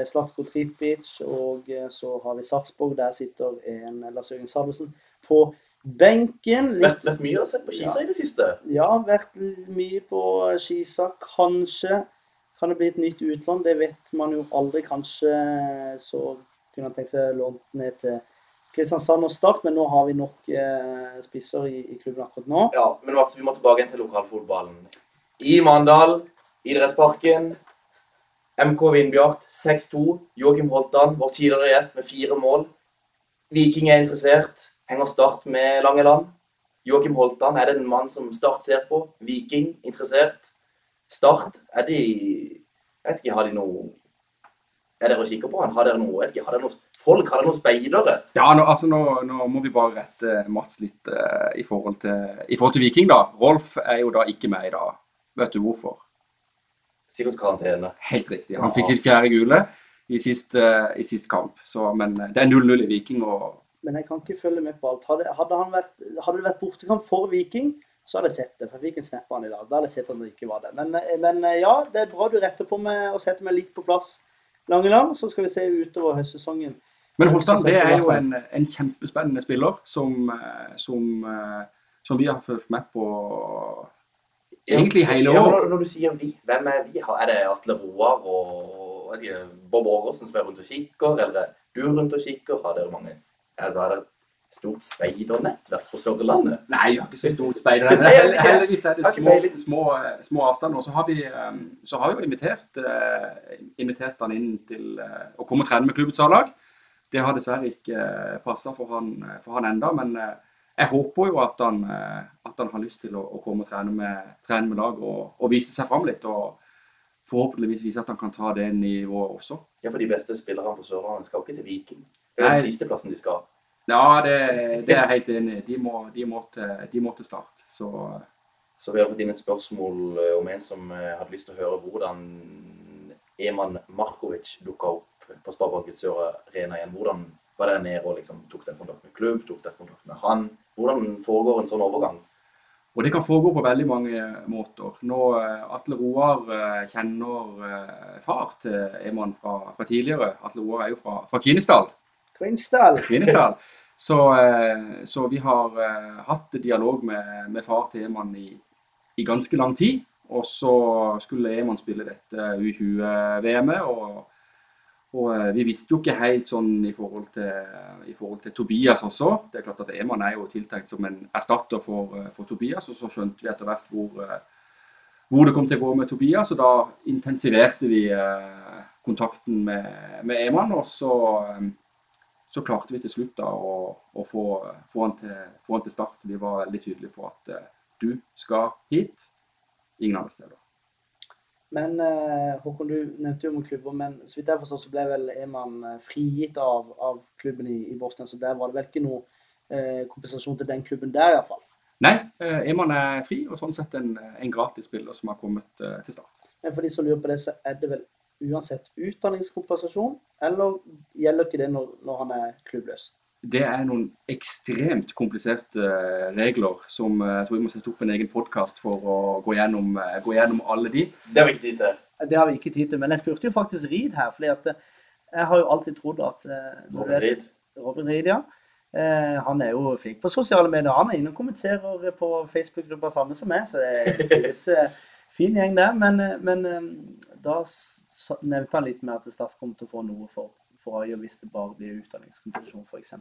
Slatko Tripic, og så har vi Sarpsborg. Der sitter en Lars Jørgen Salvesen på Benken litt,
Vært, mye å se på Kisa i det siste.
Ja, vært mye på Skisa. Kanskje kan det bli et nytt utlån. Det vet man jo aldri. Kanskje så kunne han tenkt seg lånt ned til Kristiansand og Start, men nå har vi nok eh, spisser i, i klubben akkurat nå.
Ja, men Mats, vi må tilbake igjen til lokalfotballen. I Mandal, idrettsparken. MK Vindbjart 6-2. Joakim Holtan, vår tidligere gjest, med fire mål. Viking er interessert. Henger Start med Langeland. Joakim Holtan er det en mann som Start ser på. Viking interessert. Start, er de Jeg vet ikke, har de noe Er dere og kikker på han? Har dere noe, jeg vet ikke, har dere noe folk? Har dere noen speidere?
Ja, nå, altså, nå, nå må vi bare rette Mats litt uh, i, forhold til, i forhold til Viking, da. Rolf er jo da ikke med i dag. Vet du hvorfor?
Sikkert karantene.
Helt riktig. Han fikk sitt fjerde gule i sist, uh, i sist kamp. Så, men eh, det er 0-0 i Viking. og
Men jeg kan ikke følge med på alt. Hadde, hadde, han vært, hadde det vært bortekamp for Viking, så hadde jeg sett det. For jeg fikk en snap av han i dag. Da hadde jeg sett at det ikke var det. Men, men ja, det er bra du retter på meg og setter meg litt på plass, Langeland. Så skal vi se utover høstsesongen.
Men Holtan det er jo en, en kjempespennende spiller som, eh, som, eh, som vi har fulgt med på egentlig hele
Ja, når, når du sier vi, hvem er vi? Er det Atle Roar og er det Bob Ågersen som er rundt og kikker? Eller er du rundt og kikker? Har dere mange altså, det et stort speidernettverk på Sørlandet?
Nei, vi har ikke så stort speid.
Nei, jeg vet ikke.
Heldigvis er det
Har
små, små, små avstander. Så har vi, eh, så har vi invitert, eh, invitert han inn til eh, å komme og trene med klubbets A-lag. Det har dessverre ikke passa for han, for han enda, men eh, jeg håper jo at han, eh, at han har lyst til å, å komme og trene med, trene med lag og, og vise seg fram litt. Og forhåpentligvis vise at han kan ta det nivået også.
Ja, for de beste spillerne på Sørlandet skal ikke til Viking. Det er den siste plassen de skal.
Ja, det, det er jeg helt enig i. De de de må til start. Så
Så vi har fått inn et spørsmål eh, om en som eh, hadde lyst til å høre hvordan Eman Markovic dukka opp på Sparebanken Sør Arena igjen. Hvordan var det nede og liksom, tok dere kontakt med klubb, tok dere kontakt med han? Hvordan foregår en sånn overgang?
Og det kan foregå på veldig mange måter. Nå, eh, Atle Roar eh, kjenner eh, far til Eman fra, fra tidligere. Atle Roar er jo fra, fra Kvinesdal. Kvinesdal. Så, eh, så vi har eh, hatt dialog med, med far til Eman i, i ganske lang tid. Og så skulle Eman spille dette U20-VM-et. og og eh, vi visste jo ikke helt sånn i forhold, til, i forhold til Tobias også. Det er klart at Eman er jo tiltenkt som en erstatter for, eh, for Tobias, og så skjønte vi etter hvert hvor, eh, hvor det kom til å gå med Tobias. Og da intensiverte vi eh, kontakten med, med Eman, og så, eh, så klarte vi til slutt da å, å få, få, han til, få han til start. Vi var veldig tydelige på at eh, du skal hit, ingen andre steder.
Men eh, Håkon, du nevnte jo om klubber, men så vidt jeg forstår så ble vel Eman eh, frigitt av, av klubben i, i Bosnia, så der var det vel ikke noe eh, kompensasjon til den klubben der iallfall.
Nei, eh, Eman er fri, og sånn sett en, en gratis spiller som har kommet eh, til start.
Men for de som lurer på det, så er det vel uansett utdanningskompensasjon, eller gjelder ikke det når, når han er klubbløs?
Det er noen ekstremt kompliserte eh, regler som eh, jeg tror vi må sette opp en egen podkast for å gå gjennom, eh, gå gjennom alle de.
Det har vi ikke tid til.
Det har vi ikke tid til, men jeg spurte jo faktisk Reed her, fordi at jeg har jo alltid trodd at
Robin
vet-
Reed.
Robin Reed, ja. Eh, han er jo flink på sosiale medier. Han er inne og kommenterer på Facebook-grupper samme som meg, så det er en fin gjeng der. Men, men da nevnte han litt med at Start kommer til å få noe for, for Ayo hvis det bare blir utdanningskompensasjon, f.eks.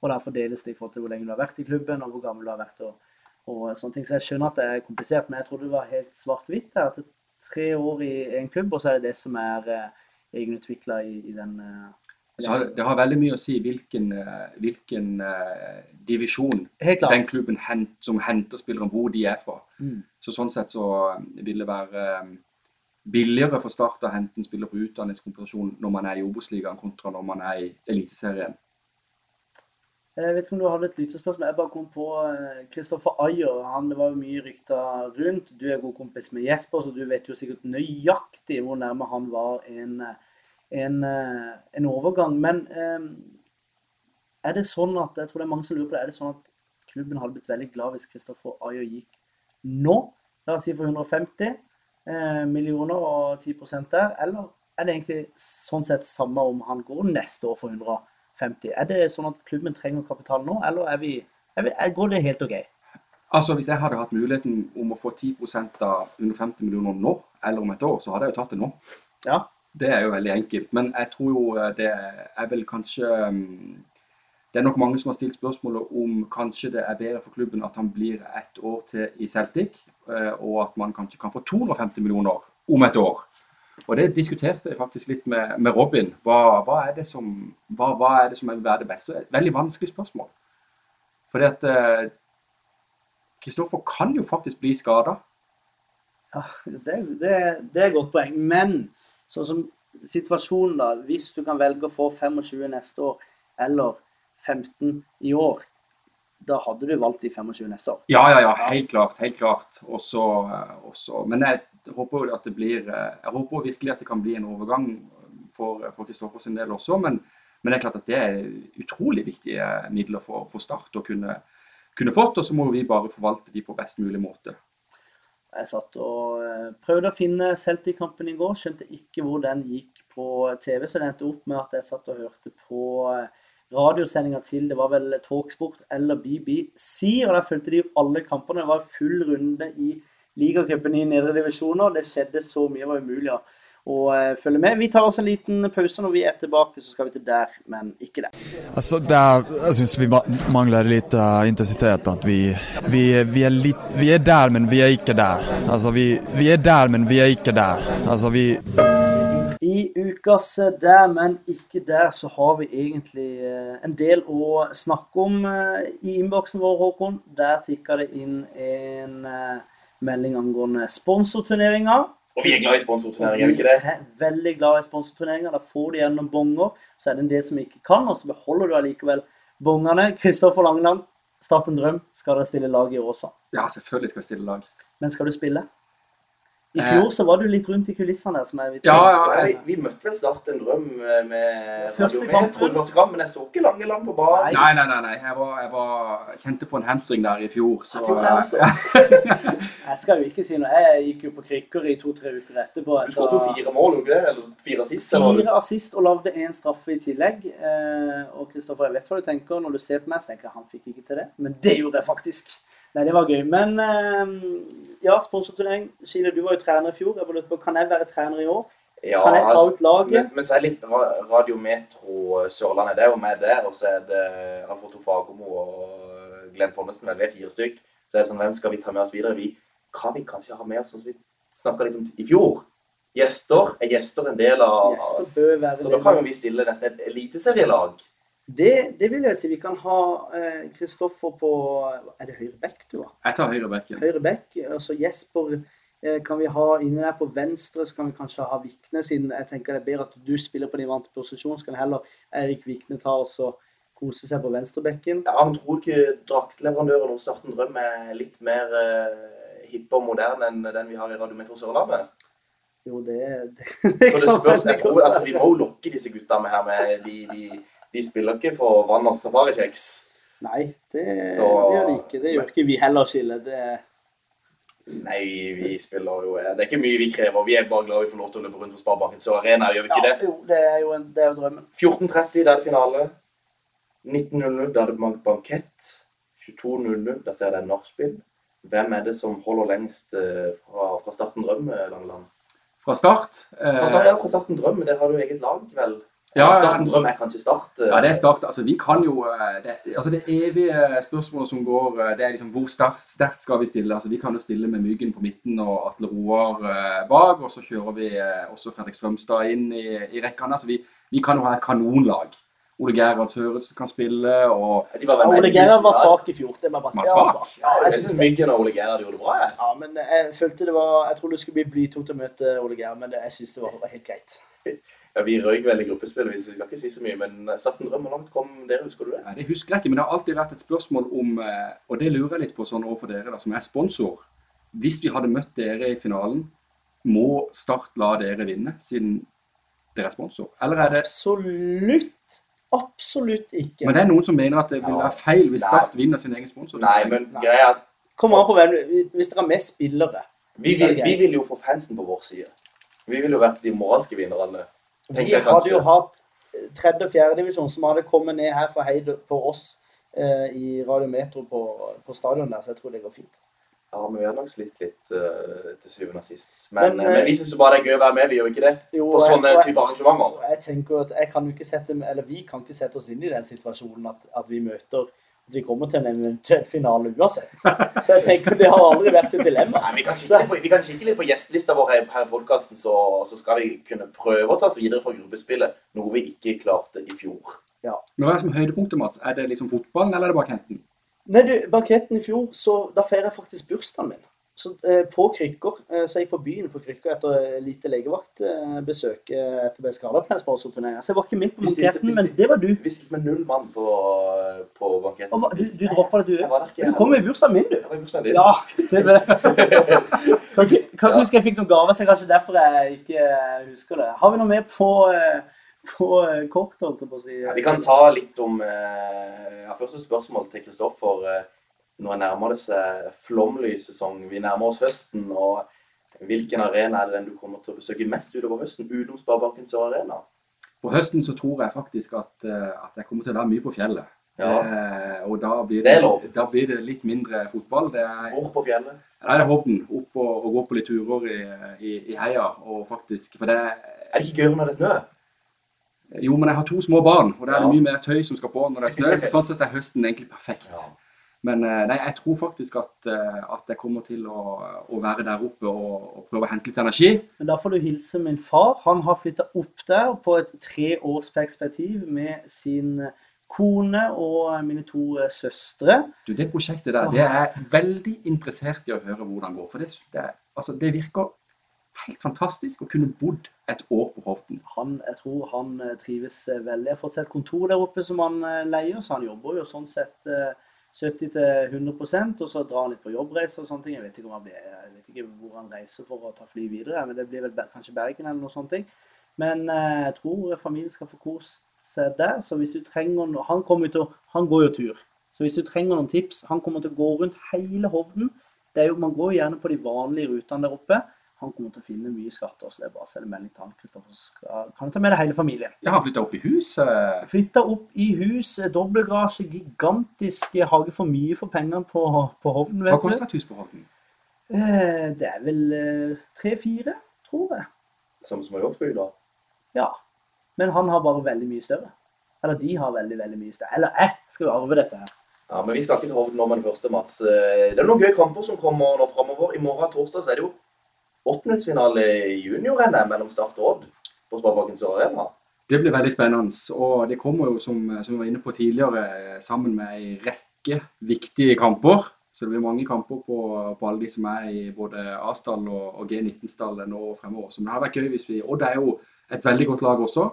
Og der fordeles det i forhold til hvor lenge du har vært i klubben, og hvor gammel du har vært. og, og sånne ting. Så jeg skjønner at det er komplisert, men jeg trodde det var helt svart-hvitt. At tre år i en klubb, og så er det det som er eh, egenutvikla i, i den eh,
har, det har veldig mye å si hvilken, eh, hvilken uh, divisjon den klubben hent, som henter spillere, hvor de er fra.
Mm.
Så sånn sett så eh, vil det være eh, billigere for Start å hente en spiller på utdanningskompensasjon når man er i Obos-ligaen kontra når man er i Eliteserien.
Jeg vet ikke om du hadde et lyttespørsmål. Jeg bare kom på Kristoffer Ayer. Han det var jo mye rykter rundt. Du er god kompis med Jesper, så du vet jo sikkert nøyaktig hvor nærme han var en, en, eh, en overgang. Men eh, er det sånn at jeg tror det er mange som lurer på det, er det sånn at klubben hadde blitt veldig glad hvis Kristoffer Ayer gikk nå? La oss si for 150 eh, millioner og 10 der. Eller er det egentlig sånn sett samme om han går neste år for 150? Er det sånn at klubben trenger kapital nå, eller er vi er vi, er, går det helt OK.
Altså, Hvis jeg hadde hatt muligheten om å få 10% av 150 millioner nå, eller om et år, så hadde jeg jo tatt det nå.
Ja.
Det er jo veldig enkelt. Men jeg tror jo eh, det er vel kanskje um, Det er nok mange som har stilt spørsmålet om kanskje det er bedre for klubben at han blir ett år til i Celtic, eh, og at man kanskje kan få 250 millioner om et år. Og det diskuterte jeg faktisk litt med, med Robin. Hva, hva, er som, hva, hva er det som vil være det beste? Et veldig vanskelig spørsmål. Fordi at eh, Kristoffer kan jo faktisk bli skada.
Ja, det, det, det er et godt poeng. Men sånn som situasjonen, da. Hvis du kan velge å få 25 neste år eller 15 i år, da hadde du valgt de 25 neste år.
Ja, ja, ja, helt klart. helt klart. Også, også. men jeg håper jo at det blir eh, Jeg håper virkelig at det kan bli en overgang for for Kristoffer sin del også. Men, men det er klart at det er utrolig viktige midler for, for Start å kunne, kunne fått. Og så må vi bare forvalte de på best mulig måte.
Jeg satt og eh, prøvde å finne Celtic-kampen i går, skjønte ikke hvor den gikk på TV, så det endte opp med at jeg satt og hørte på radiosendinga til det var vel Talksport eller BBC, og der fulgte de alle kampene. Det var full runde i ligacupen i nedre divisjoner. Det skjedde så mye, det var umulig å eh, følge med. Vi tar oss en liten pause. Når vi er tilbake, så skal vi til der, men ikke der.
Altså, der jeg syns vi mangler litt eh, intensitet. At vi, vi, vi, er litt vi er der, men vi er ikke der. Altså, vi, vi er der, men vi er ikke der. Altså, vi,
Ukas eh, Der, men ikke der, så har vi egentlig eh, en del å snakke om eh, i innboksen vår, Håkon. Der tikka det inn en melding angående sponsorturneringer.
Og vi er glad i sponsorturneringer, er vi ikke det?
Er veldig glad i sponsorturneringer. Da får du gjennom bonger. Så er det en del som ikke kan, og så beholder du allikevel bongene. Kristoffer Langeland, start en drøm. Skal dere stille lag i år også?
Ja, selvfølgelig skal vi stille lag.
Men skal du spille? I
Eh.
fjor så var du litt rundt i kulissene som jeg vet.
Ja, ja,
vi, vi møtte vel snart en drøm eh, med
Første
i første kamp, men jeg så ikke Langeland på banen.
Nei, nei, nei. nei. Jeg, var, jeg var, kjente på en hamstring der i fjor. Så,
Jeg er.
Jeg skal jo ikke si noe. Jeg gikk jo på krykker i to-tre uker etterpå.
Du skåret jo fire mål, ikke det? Eller fire assist? Eller?
Fire assist og lagde én straffe i tillegg. Eh, og Kristoffer, jeg vet hva du tenker når du ser på meg. Så tenker jeg han fikk ikke til det. Men det gjorde jeg faktisk. Nei, det var gøy. Men eh, ja, sponsorturnering. Kile, du var jo trener i fjor. Jeg på, Kan jeg være trener i år?
Ja,
Kan jeg ta
altså,
ut laget?
Men, men så er det litt Radio Metro Sørlandet. Det er jo med der, og så er det Alfred Fagermo og Glenn Fonnesen. vel, Vi er fire stykk. Så er det sånn, hvem skal vi ta med oss videre? Vi kan vi kanskje ha med oss, som vi snakka litt om i fjor, gjester. Er gjester en del av
Gjester bør være
Så da kan vi stille nesten et eliteserielag.
Det, det vil jeg si. Vi kan ha eh, Kristoffer på Er det høyre back du har?
Jeg tar høyre bekken.
Høyre back. Altså Jesper eh, kan vi ha inne der på venstre. Så kan vi kanskje ha Vikne, siden jeg tenker det er bedre at du spiller på din vante posisjon. Så kan heller Erik Vikne ta oss og kose seg på venstrebekken.
Ja, han tror ikke draktleverandøren hos Arten Drøm er litt mer uh, hipp og moderne enn den vi har i Radiometro Sørlandet?
Jo, det, det,
Så det spørs, jeg tror, altså, Vi må jo lokke disse gutta med her med de, de, de spiller ikke for vann og safarikjeks.
Nei, det,
Så-
det gjør de ikke. Det gjør ikke vi heller, Skille. Det,
Nei, vi spiller jo Det er ikke mye vi krever. Vi er bare glad vi får lov til å løpe rundt på Sparebanken så arena, gjør vi ikke
ja,
det?
jo, det er jo, en, det er jo drømmen.
14.30, da er det finale. 19.00, da er det bankett. 22.00, da ser jeg nachspiel. Hvem er det som holder lengst eh, fra, fra Starten Drøm, eh, Langeland?
Fra start. eh,
Fra Start, ja, fra Starten Drøm, det har du eget lag, vel?
Ja.
Starten Drøm er kanskje Start?
Ja, det er start. Altså, vi kan jo eh, det, altså det evige spørsmålet som går, eh, det er liksom hvor sterkt skal vi stille? Altså, vi kan jo stille med Myggen på midten og Atle Roar eh, bak, og så kjører vi også Fredrik Strømstad inn i, i rekkene. Altså, vi, vi kan jo ha et kanonlag. Ole Gerhard Sørensen kan spille, og
Ja, Ole Gerhard var svak i fjor. Det.
Var
Ja, han var
svak?
svak. Ja, jeg
syns. Myggen og Ole Gerhard gjorde det bra, jeg.
Ja, men jeg følte det var Jeg trodde det skulle bli blytungt å møte Ole Gerhard, men jeg syns det var, var helt greit.
Ja, Vi røyk vel i gruppespillet, vi skal ikke si så mye, men Starten Drøm, hvor langt kom dere, husker du det?
Nei, Det husker jeg ikke, men det har alltid vært et spørsmål om, eh, og det lurer jeg litt på sånn overfor dere da, som er sponsor. Hvis vi hadde møtt dere i finalen, må Start la dere vinne, siden dere er sponsor? Eller er det
Absolutt. Absolutt ikke.
Men det er noen som mener at det vil være feil hvis
Nei.
Start vinner sin egen sponsor.
Nei, men greia er at
Kommer an på hvem Hvis dere har med spillere
vi vil, vi vil jo få fansen på vår side. Vi vil jo være de moralske vinnerne.
Vi
jeg
hadde jo hatt tredje- og fjerdedivisjon som hadde kommet ned her fra Heid på oss eh, i Radio Metro på, på stadion der, så jeg tror det går fint.
Ja, men vi har nok slitt litt uh, til syvende og sist. Men,
Men,
men,
eh,
vi syns bare det er gøy å være med, vi gjør ikke det?
Jo,
På sånne
jeg-
type arrangementer.
Jeg tenker at jeg kan ikke sette, eller Vi kan ikke sette oss inn i den situasjonen at, at vi møter vi kommer til en eventuell finale uansett. Så jeg tenker det har aldri vært et dilemma.
Nei, vi kan på, vi kan kikke litt på gjestelista vår her, her i podkasten, så, så skal vi kunne prøve å ta oss videre fra gruppespillet, noe vi ikke klarte i fjor.
Ja.
Men hva er det som høydepunktet, Mats? Er det liksom fotballen, eller er det bare
Nei, du, banketten i fjor, så da feirer jeg faktisk bursdagen min. Så eh, på krykker. Eh, så jeg på byen på krykker etter eh, lite legevaktbesøk etter bli skada på en sportsturneringa. Så jeg var ikke med på banketten, men det var du.
Vi stilte med null mann på, på banketten.
Og du, du droppa det, du
ikke.
Du kom i bursdagen min, du.
Jeg var i bursdagen din.
Ja, det ble Kan ikke kan ikke huske jeg fikk noen gaver, så kanskje derfor jeg ikke husker det. Har vi noe mer på, på kort, holdt jeg på å si?
Ja, vi kan ta litt om ja, Første spørsmål til Kristoffer. Nå nærmer det seg flomlyssesong. Vi nærmer oss høsten. og Hvilken arena er det den du kommer til å besøke mest utover høsten, utenom Sparebanken Sør Arena?
På høsten så tror jeg faktisk at, eh, at jeg kommer til å være mye på fjellet.
Ja.
Eh, og da blir,
Det
det,
er lov.
da blir det litt mindre fotball. Det er,
Hvor på fjellet?
Nei, det er Hovden. Opp og, og gå på litt turer i, i, i heia. Og faktisk, for det
Er det ikke gøy når det er snø?
Jo, men jeg har to små barn, og det er
Ja.
mye mer tøy som skal på når det er snø. Så sånn sett er høsten egentlig perfekt.
Ja.
Men eh, nei, jeg tror faktisk at, eh, at jeg kommer til å, å være der oppe og, og prøve å hente litt energi.
Men da får du hilse min far. Han har flytta opp der på et treårsperspektiv med sin kone og mine to eh, søstre.
Du, Det prosjektet der, det er jeg veldig interessert i å høre hvordan det går. For det, det, altså, det virker helt fantastisk å kunne bodd et år på Hovden.
Han, jeg tror han trives veldig. Jeg har fått seg et kontor der oppe som han leier, så han jobber jo sånn sett 70-100% og så drar han litt på jobbreiser og sånne ting. Jeg vet blir, jeg vet ikke hvor han reiser for å ta fly videre, men det blir vel kanskje Bergen eller noe sånt. Men eh, jeg tror familien skal få kost seg der, så hvis du trenger noe Han Han går jo tur. Så hvis du trenger noen tips Han kommer til å gå rundt hele Hovden. Jo, man går gjerne på de vanlige rutene der oppe. Han kommer til å finne mye skatter, så det er bare å sende melding til han, Kristoffer. Så skal, kan du ta med deg hele familien.
Ja, han flytta opp i hus. eh,
Flytta opp i hus, eh, dobbeltgarasje, gigantisk hage for mye for pengene på, på Hovden,
Hva koster et hus på Hovden?
Eh, det er vel tre-fire, tror jeg.
Samme som Yorksby, da?
Ja. Men han har bare veldig mye større. Eller de har veldig, veldig mye større. Eller jeg skal jo arve dette her.
Ja, men vi skal ikke til Hovden nå med den første, Mats. Eh, Det er noen gøye kamper som kommer nå framover. I morgen torsdag så er det jo åttendelsfinale i junior-NM mellom Start og Odd på Sparebanken Sør Arena.
Det blir veldig spennende. Og det kommer jo, som, som vi var inne på tidligere, sammen med ei rekke viktige kamper. Så det blir mange kamper på, på alle de som er i både A-stall og, og G19-stall nå og fremover. Så det hadde vært gøy hvis vi Odd er jo et veldig godt lag også.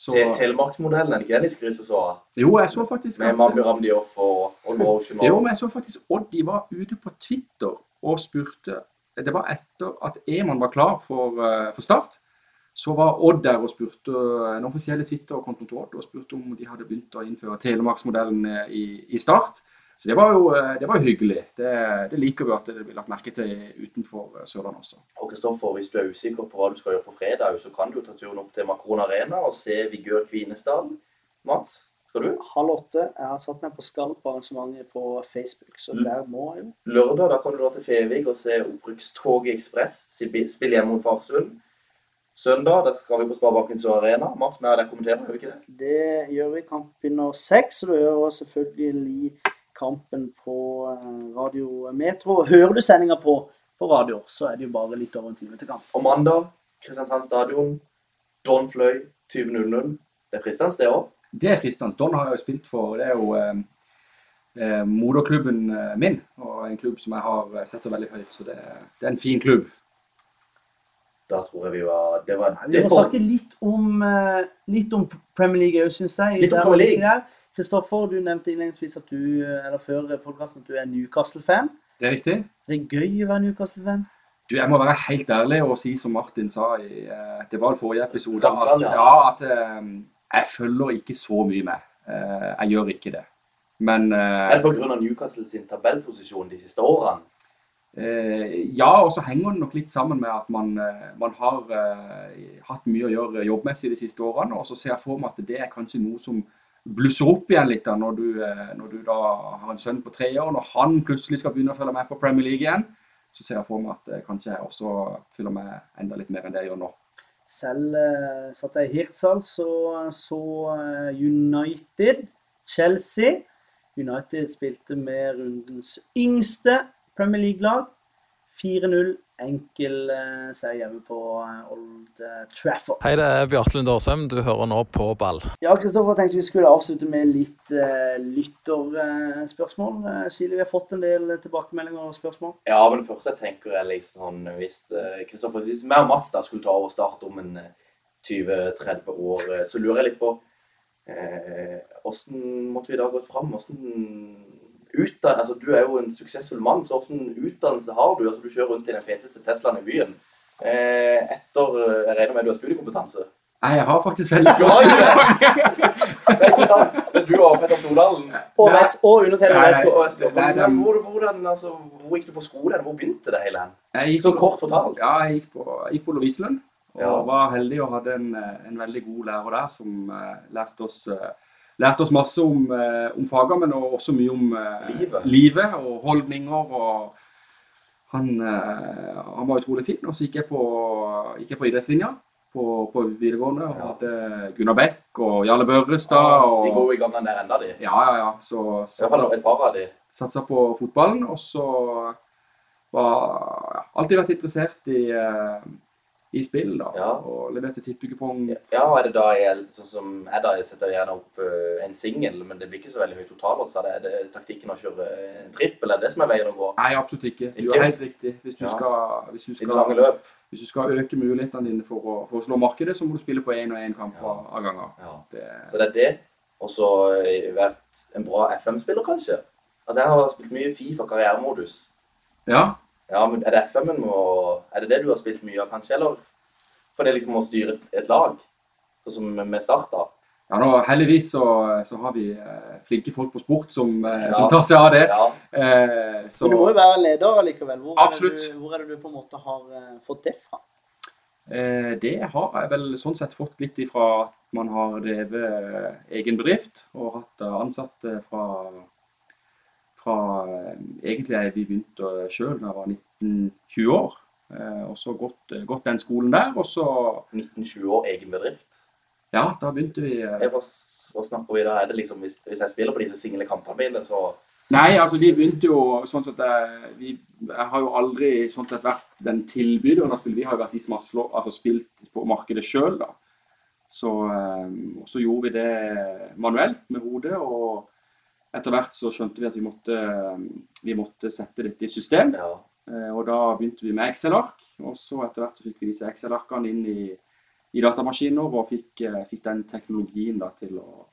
Så,
Te- Telemarksmodellen, er det ikke den de skryter så av?
jo, jeg så faktisk
Med Mambi Ramdioff og Odd Motion
Jo, men jeg så faktisk Odd de var ute på Twitter og spurte Det var etter at Eman var klar for, eh, for start. Så var Odd der og spurte den offisielle Twitter-kontoen til Odd og spurte om de hadde begynt å innføre Telemarksmodellen eh, i, i start. Så det var jo, eh, det var hyggelig. Det, det liker vi at det blir lagt merke til utenfor eh, Sørlandet også.
Og Kristoffer, hvis du er usikker på hva du skal gjøre på fredag, så kan du ta turen opp til Makron Arena og se Vigør Kvinesdal. Mats, skal du?
Halv åtte. Jeg har satt meg på skall på arrangementet på Facebook, så
L
der må jeg jo.
Lørdag da kan du dra til Fevik og se Opprykkstoget Ekspress spi- spille hjemme mot Farsund. Søndag da skal vi på Sparebanken Sør Arena. Mats, vi har deg kommenterer, gjør vi ikke det?
Det gjør vi. Kamp begynner seks, og du hører selvfølgelig kampen på eh, Radio Metro. Hører du sendinga på, på radio, så er det jo bare litt over en time til kamp.
Og mandag, Kristiansand stadion, Don Fløy 20.00. Det er fristende det òg.
Det er fristende. Don har jeg jo spilt for. Det er jo eh, eh, moderklubben eh, min, og en klubb som jeg har sett setter veldig høyt. Så det, det er en fin klubb.
Da tror jeg vi var Det var
Vi må
for,
snakke litt om, eh, litt om Premier League òg, syns jeg.
Litt om Premier League.
Kristoffer, du nevnte innledningsvis at du, eh, eller før podkasten, at du er Newcastle-fan.
Det er riktig.
Det er gøy å være Newcastle-fan.
Du, jeg må være helt ærlig og si som Martin sa i eh, Det var i forrige episode. At,
ja.
ja, at eh, jeg følger ikke så mye med. Eh, jeg gjør ikke det. Men
Er
eh,
det pga. Newcastle sin tabellposisjon de siste årene?
eh, Ja, og så henger det nok litt sammen med at man, man har hatt mye å gjøre jobbmessig de siste årene. Og så ser jeg for meg at det er kanskje noe som blusser opp igjen litt da, når du, når du da har en sønn på tre år. Når han plutselig skal begynne å følge med på Premier League igjen, så ser jeg for meg at kanskje jeg også følger med enda litt mer enn det jeg gjør nå.
Selv eh, satt jeg i Hirtshals så, så eh, United, Chelsea. United spilte med rundens yngste Premier League-lag. 4-0. Enkel eh, seier hjemme på eh, Old eh, Trafford.
Hei, det er Bjarte Lund Årsheim. Du hører nå på ball.
Ja, Kristoffer, tenkte vi skulle avslutte med litt uh, lytterspørsmål. Uh, Silje, vi har fått en del tilbakemeldinger og spørsmål.
Ja, men det første jeg tenker er liksom Hvis Kristoffer, Kristoffer, hvis meg og Mats da skulle ta over start om en eh, 20-30 år, så lurer jeg litt på åssen måtte vi da gått fram? Hvordan utdan altså, Du er jo en suksessfull mann, så hvilken utdannelse har du? Altså, Du kjører rundt i den feteste Teslaen i byen. Eh, etter eh, Jeg regner med du har studiekompetanse?
Nei, jeg har faktisk veldig
Du det! Er ikke sant? Det er du og Petter Stordalen.
Og, Ves og undertegnede Vesko.
Hvordan, altså, hvor gikk du på skole? Hvor begynte det hele? Så
på-
kort fortalt.
Ja, jeg gikk på, jeg gikk på Lovisenlund. Og
Ja.
var heldig og hadde en, eh, en veldig god lærer der som uh, lærte, oss, eh, lærte oss masse om, eh, om fagene, men også mye om eh,
Livet.
livet og holdninger. og han, eh, han var utrolig fin. Og så gikk jeg på, gikk jeg på idrettslinja på, på videregående og hadde Gunnar Beck og Jarle Børrestad.
De
Og,
går i gamle der enda, de.
ja, ja, ja. Så
så, fall et par av de.
satsa på fotballen. Og så var ja, alltid vært interessert i, eh, i spill, da.
Ja.
Og leverte tippekupong.
Ja, er det da jeg, sånn som jeg da, jeg setter gjerne opp uh, en singel, men det blir ikke så veldig høy totalodds. Er det, er det taktikken å kjøre en trippel? Er det som er veien å gå?
Nei, absolutt ikke. Du er helt riktig. Hvis du
Ja.
skal, hvis du skal, hvis du skal øke mulighetene dine for å, for å slå markedet, så må du spille på én og én kamp
Ja.
av av ganger.
Ja.
Det,
Så det er det. Og så eh, vært en bra FM-spiller, kanskje. Altså, jeg har spilt mye Fifa karrieremodus.
ja.
Ja, men er det FM-en Er det det du har spilt mye av, kanskje? Eller for det liksom å styre et, lag? Sånn som med Start, da.
ja nå, heldigvis så, så har vi eh, flinke folk på sport som, eh,
Ja.
som tar seg av det.
Ja.
Eh, så,
Men du må jo være leder allikevel. Hvor er, du, hvor er det du på en måte har eh, fått det fra?
Eh, det har jeg vel sånn sett fått litt ifra at man har drevet eh, egen bedrift og hatt ansatte fra, fra eh, Egentlig vi begynte sjøl da jeg var 19-20 år. Eh, og så gått, eh, gått den skolen der, og så
19-20 år, egen bedrift.
Ja, da begynte vi
Hva, hva snakker vi da? Er det liksom, hvis, hvis jeg spiller på disse single kampene mine, så
Nei, altså vi begynte jo sånn at jeg, vi, jeg har jo aldri sånn sett vært den tilbyderen av spill. Vi har jo vært de som har slå, altså spilt på markedet sjøl, da. Så, så gjorde vi det manuelt med hodet, og etter hvert så skjønte vi at vi måtte, vi måtte sette dette i system.
ja.
Eh, Og da begynte vi med Excel-ark, og så etter hvert så fikk vi disse Excel-arkene inn i, i datamaskiner og fikk, eh, fikk den teknologien da til å,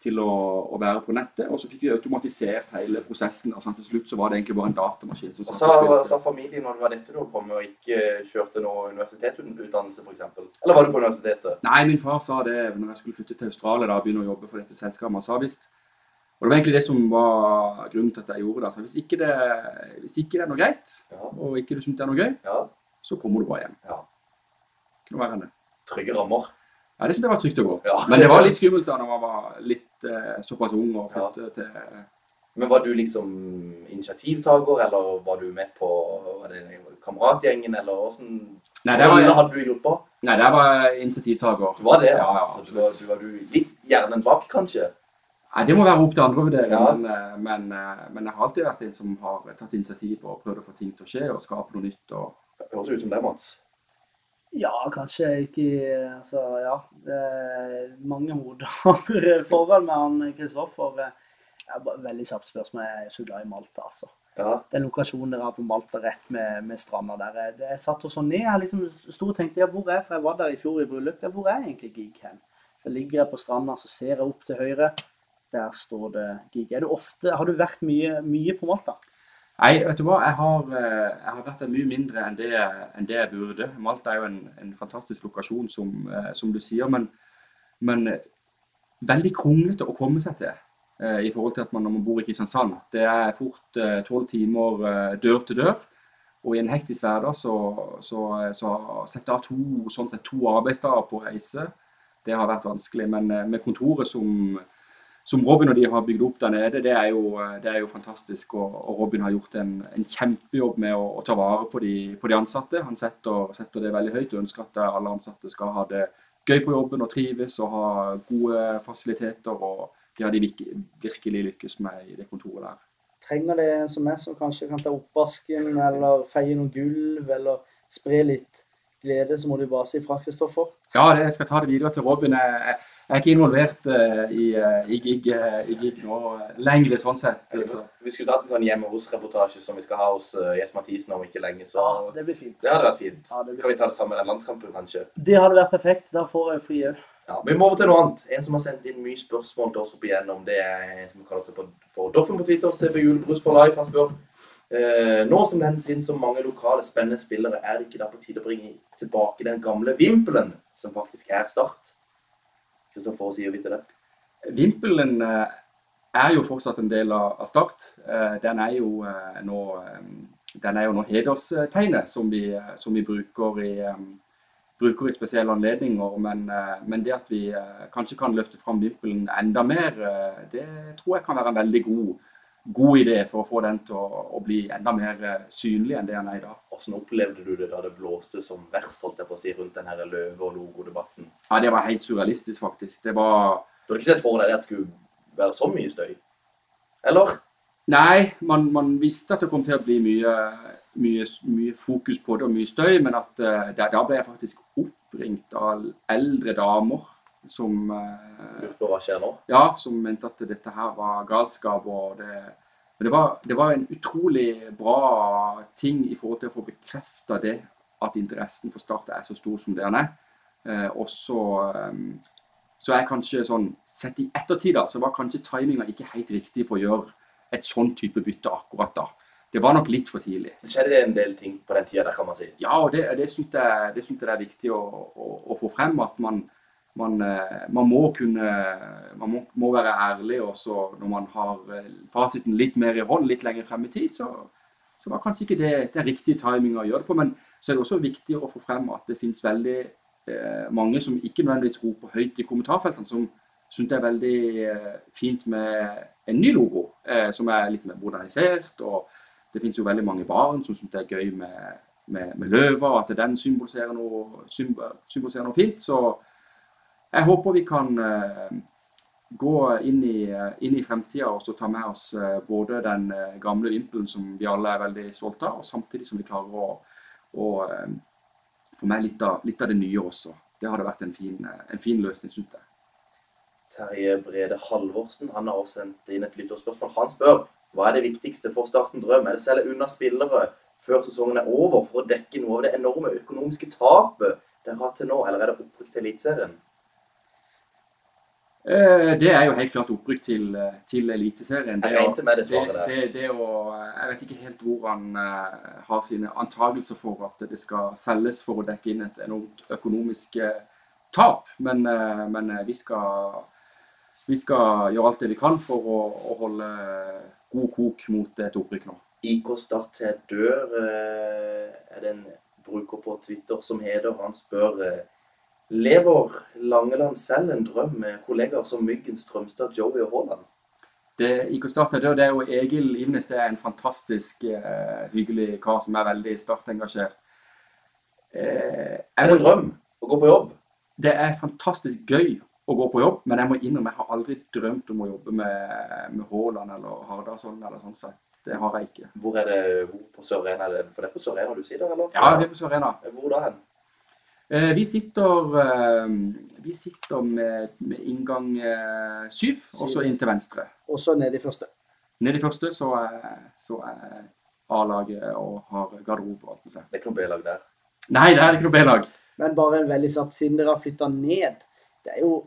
til å, å være på nettet. Og så fikk vi automatisert hele prosessen. og sånn til slutt så var det egentlig bare en datamaskin. som og
sa familien når det var dette du holdt på med, og ikke kjørte noe universitetsutdannelse, f.eks.? Eller var du på universitetet?
Nei, min far sa det når jeg skulle flytte til Australia da, og begynne å jobbe for dette selskapet. Han sa visst Og det var egentlig det som var grunnen til at jeg gjorde det. Altså, hvis, ikke det hvis ikke det er noe greit,
Ja.
og ikke du syns det er noe gøy,
ja.
så kommer du bare hjem.
Ja.
Ikke noe verre enn det.
Trygge rammer.
Ja, det synes jeg var trygt og godt.
Ja,
Men
det
var litt skummelt da når man var litt eh, såpass ung og
Ja.
til
Men var du liksom initiativtaker, eller var du med på kameratgjengen, eller åssen
Nei, der var-
jeg, hadde du gruppa?
Nei, der var jeg initiativtaker.
Du var det?
Ja, ja.
Så du var, du var du litt hjernen bak, kanskje?
Nei, det må være opp til andre å vurdere,
Ja.
men, eh, men, eh, men jeg har alltid vært en som har tatt initiativ og prøvd å få ting til å skje og skape noe nytt. Og...
Det høres ut som det, Mats.
Ja, kanskje ikke Altså, ja. Det er mange hoder forhold med han Kristoffer. Er Veldig kjapt spørsmål. Jeg er så glad i Malta, altså.
Ja.
Den lokasjonen dere har på Malta rett med, med stranda der. jeg- det- Jeg satt også så ned. Jeg liksom sto og tenkte ja, hvor er jeg? For jeg var der i fjor i bryllup. Ja, hvor er egentlig gig hen? Så ligger jeg på stranda, så ser jeg opp til høyre. Der står det gig. Du ofte, har du vært mye, mye på Malta?
Nei, vet du hva? Jeg har, eh, jeg har vært der mye mindre enn det, enn det jeg burde. Malta er jo en, en fantastisk lokasjon, som, eh, som du sier, men, men eh, veldig kronglete å komme seg til. I forhold til at man når man bor i Kristiansand. Det er fort tolv timer dør til dør. Og i en hektisk hverdag så, så, så sette av to, sånn sett, to arbeidsdager på reise, det har vært vanskelig. Men med kontoret som, som Robin og de har bygd opp der nede, det er jo, det er jo fantastisk. Og, og Robin har gjort en, en kjempejobb med å, å, ta vare på de, på de ansatte. Han setter, setter, det veldig høyt og ønsker at alle ansatte skal ha det gøy på jobben og trives og ha gode fasiliteter. og Det har de virkelig lykkes med i det kontoret der.
Trenger det en som meg som kanskje kan ta oppvasken eller feie noe gulv eller spre litt glede, så må du bare si fra, Kristoffer.
Ja, det, jeg skal ta det videre til Robin. Jeg, jeg er ikke involvert uh, i, uh, i, gig, uh, i, gig, nå lenger, sånn sett. Altså.
Vi skulle tatt en sånn hjemme hos-reportasje som vi skal ha hos Jes Mathisen om ikke lenge. Så
ja, det blir fint.
Det hadde vært fint. Ja, kan vi ta det sammen med den landskampen, kanskje?
Det hadde vært perfekt. Da får jeg fri òg.
Ja, vi må over til noe annet. En som har sendt inn mye spørsmål til oss opp igjennom, det er en som kaller seg for Doffen på Twitter. CB Julebrus for live. Han spør nå som det hentes inn så mange lokale, spennende spillere, er det ikke da på tide å bringe tilbake den gamle vimpelen som faktisk er Start? Kristoffer, hva sier vi til det?
Vimpelen eh, er jo fortsatt en del av Start. Eh, den er jo eh, nå, er jo nå hederstegnet som vi, som vi bruker, i, bruker, i, spesielle anledninger. Men, men, det at vi kanskje kan løfte fram vimpelen enda mer, det tror jeg kan være en veldig god god idé for å få den til å, å bli enda mer synlig enn det den er i dag.
Hvordan opplevde du det da det blåste som verst holdt jeg på å si, rundt denne løve- og logodebatten?
Ja, Det var helt surrealistisk, faktisk. Det var...
Du hadde ikke sett for deg at det skulle være så mye støy? Eller?
Nei, man, man visste at det kom til å bli mye, mye, mye fokus på det og mye støy, men at uh, da ble jeg faktisk oppringt av eldre damer som
uh, hva skjer nå?
Ja, som mente at dette her var galskap. og det men det var, det var, en utrolig bra ting i forhold til å få bekrefta det at interessen for Start er så stor som det den er. Eh, og så, um, så er kanskje sånn Sett i ettertid da, så var kanskje timinga ikke helt riktig på å gjøre et sånn type bytte akkurat da. Det var nok litt for tidlig.
Det skjedde en del ting på den tida der, kan man si?
Ja, og det, det syns jeg, jeg, det er viktig å, å, å få frem. At man, man, eh, man, må kunne man må, må være ærlig også når man har eh, fasiten litt mer i hånd litt lenger frem i tid. Så, så var kanskje ikke det, den riktige timinga å gjøre det på. Men så er det også viktig å få frem at det finnes veldig eh, mange som ikke nødvendigvis roper høyt i kommentarfeltene, som syns det er veldig eh, fint med en ny logo eh, som er litt mer modernisert. og Det finnes jo veldig mange barn som syns det er gøy med, med, med løver, at den symboliserer noe, symboliserer noe fint. så jeg håper vi kan uh, gå inn i, uh, inn i fremtida og så ta med oss uh, både den gamle vimpelen som vi alle er veldig stolte av, og samtidig som vi klarer å, å få med litt av, litt av, det nye også. Det hadde vært en fin, en fin løsning, syns jeg.
Terje Brede Halvorsen han har sendt inn et lytterspørsmål. Han spør hva er det viktigste for Starten Drøm? Er det selge unna spillere før sesongen er over for å dekke noe av det enorme økonomiske tapet dere har hatt til nå, eller er det opprykk til Eliteserien?
Eh, det er jo helt klart opprykk til, eh, til Eliteserien.
Det
der. Det, det å, jeg vet ikke helt hvor han har sine antagelser for at det skal selges for å dekke inn et enormt økonomisk tap. Men, men vi, skal, vi, skal, gjøre alt det vi kan for å, å holde god kok mot et opprykk nå.
IK Start til dør er det en bruker på Twitter som heter, han spør Lever Langeland selv en drøm med kollegaer som Myggen, Strømstad, Joey og Haaland?
Det IK Start det er jo Egil Ivnes. Det er en fantastisk uh, hyggelig kar som er veldig startengasjert.
Uh, er det en drøm å gå på jobb?
Det er fantastisk gøy å gå på jobb, men jeg må innrømme jeg har aldri drømt om å jobbe med, med Haaland eller Hardasson eller sånn sett. Det har jeg ikke.
Hvor er det på Sør-Arena? For det er på Sør-Arena du sitter, eller?
Ja, det er på Sør-Arena.
Hvor da hen?
Eh, vi sitter, eh, vi sitter med, med inngang eh, syv, og så inn til venstre.
Og så ned i første.
Ned i første så er, så er A-laget og har garderobe og alt med seg.
Det er ikke noe B-lag der?
Nei, det er ikke noe B-lag.
Men bare en veldig kjapt, siden dere har flytta ned. Det er jo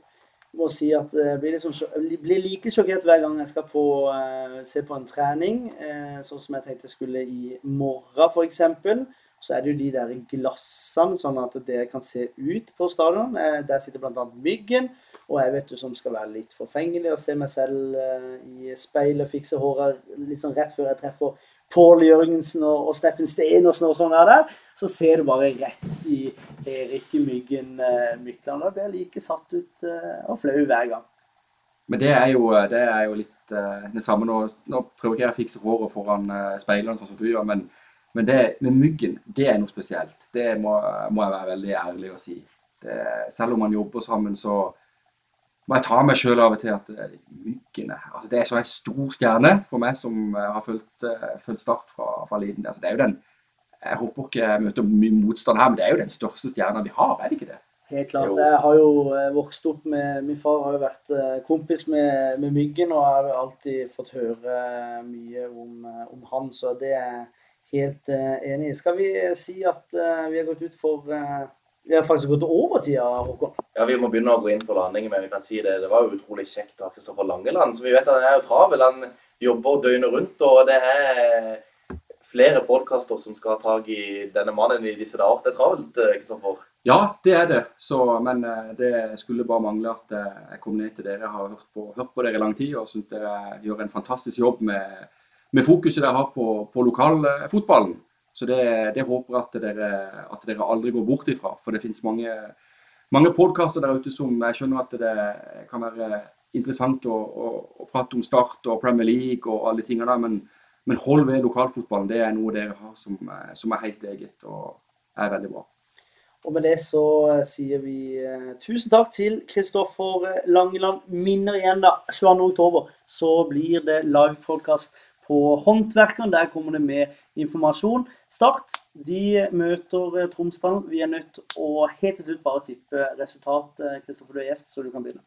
må si at jeg blir, liksom, blir like sjokkert hver gang jeg skal på, uh, se på en trening, uh, sånn som jeg tenkte jeg skulle i morgen f.eks så er det jo de der glassene, sånn at dere kan se ut på stadion. Eh, der sitter bl.a. Myggen, og jeg vet du som skal være litt forfengelig og se meg selv eh, i speilet, fikse håret litt sånn rett før jeg treffer Pål Jørgensen og, Steffen Stenersen og sånn der, så ser du bare rett i Erik Myggen uh, Mykland. Og blir like satt ut og flau hver gang.
men det er jo, det er jo litt eh, det samme. Nå, nå prøver ikke jeg å fikse håret foran speilene, sånn som før, men, men det med myggen, det er noe spesielt. Det må, må jeg være veldig ærlig å si. Det, selv om man jobber sammen, så må jeg ta meg sjøl av og til at myggene myggen er altså Det er så en stor stjerne for meg som eh, har fulgt, uh, fulgt Start fra, fra liten. Altså, det er jo den Jeg håper ikke jeg møter mye motstand her, men det er jo den største stjerna vi har, er det ikke det?
Helt klart.
Jo.
Jeg har jo eh, vokst opp med Min far har jo vært eh, kompis med, med Myggen, og jeg har alltid fått høre mye om, eh, om han, så det er helt eh, enig i. Skal vi si at eh, vi har gått ut for eh, Vi har faktisk gått over tida, Håkon.
Ja, Vi må begynne å gå inn for landing, men vi kan si det. Det var jo utrolig kjekt å ha Kristoffer Langeland. Så vi vet at han er jo travel. Han jobber døgnet rundt, og det er flere podkaster som skal ha tak i denne mannen i disse dager. Det er travelt, eh, Kristoffer.
Ja, det er det. Så, men eh, det skulle bare mangle at eh, jeg kom ned til dere. Jeg har hørt på, hørt på dere i lang tid og syns dere gjør en fantastisk jobb med, med fokuset dere har på, på lokalfotballen. Så det, det håper jeg at dere, at dere aldri går bort ifra. For det finnes mange, mange podkaster der ute som jeg skjønner at det kan være interessant å, å, å prate om Start og Premier League og alle tingene der, men, men hold ved lokalfotballen. Det er noe dere har som, som er helt eget og er veldig bra.
Og med det så eh, sier vi eh, tusen takk til Kristoffer eh, Langeland. Minner igjen, da. 22. oktober så blir det livepodkast på Håndverkeren. Der kommer det med informasjon. Start de møter eh, Tromsdalen. Vi er nødt å helt til slutt bare tippe resultat. Eh, Kristoffer, du er gjest, så du kan begynne.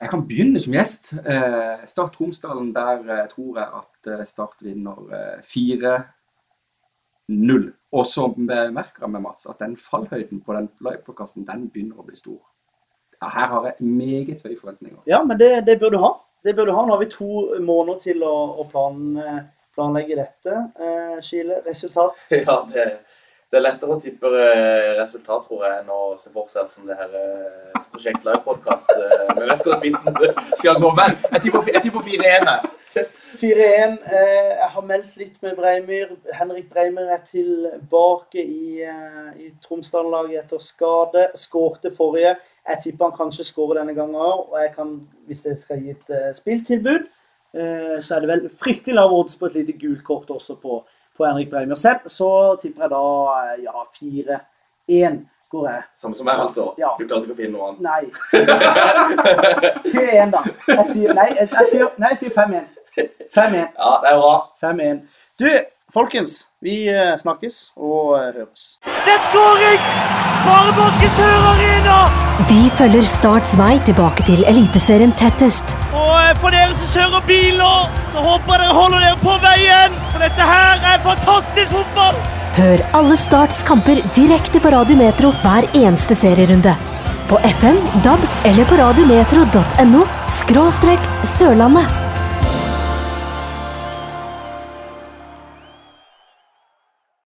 Jeg kan begynne som gjest. Eh, Start Tromsdalen, der tror jeg at Start vinner eh, 4-0. Og så merker jeg med Mats at den fallhøyden på den livepodkasten, den begynner å bli stor. Ja, her har jeg meget høye forventninger.
Ja, men det, det bør du ha. Det bør du ha. Nå har vi to måneder til å, plan, planlegge dette. Eh, Skile, resultat?
Ja, det, det er lettere å tippe eh, resultat, tror jeg, enn å se for seg som det her eh, Prosjekt Live-podkast med Vestgårdsspissen skal gå. Men jeg tipper 4-1. Her.
4-1. Eh, jeg har meldt litt med Breimyr. Henrik Breimyr er tilbake i, eh, i Tromsdal-laget etter skade. Skårte forrige. Jeg tipper han kanskje skårer denne gangen òg. Og jeg kan, hvis jeg skal gi et eh, spilltilbud, eh, så er det vel fryktelig lav odds på et lite gult kort også på, på Henrik Breimyr selv. Så tipper jeg da ja, 4-1 går jeg.
Samme som meg, altså.
Ja.
Du klarte ikke å finne noe annet.
Nei. 3-1, da. Jeg sier, nei, jeg, jeg sier, nei, jeg sier 5-1. 5-1.
Ja, det er bra.
5-1. Du, folkens. Vi eh, snakkes og høres.
Det er skåring! Sparebanken Sør Arena!
Vi følger Starts vei tilbake til Eliteserien tettest.
Og eh, for dere som kjører bil nå, så håper jeg dere holder dere på veien. For dette her er fantastisk fotball!
Hør alle Starts kamper direkte på Radio Metro hver eneste serierunde. På FM, DAB eller på radiometro.no skråstrek Sørlandet.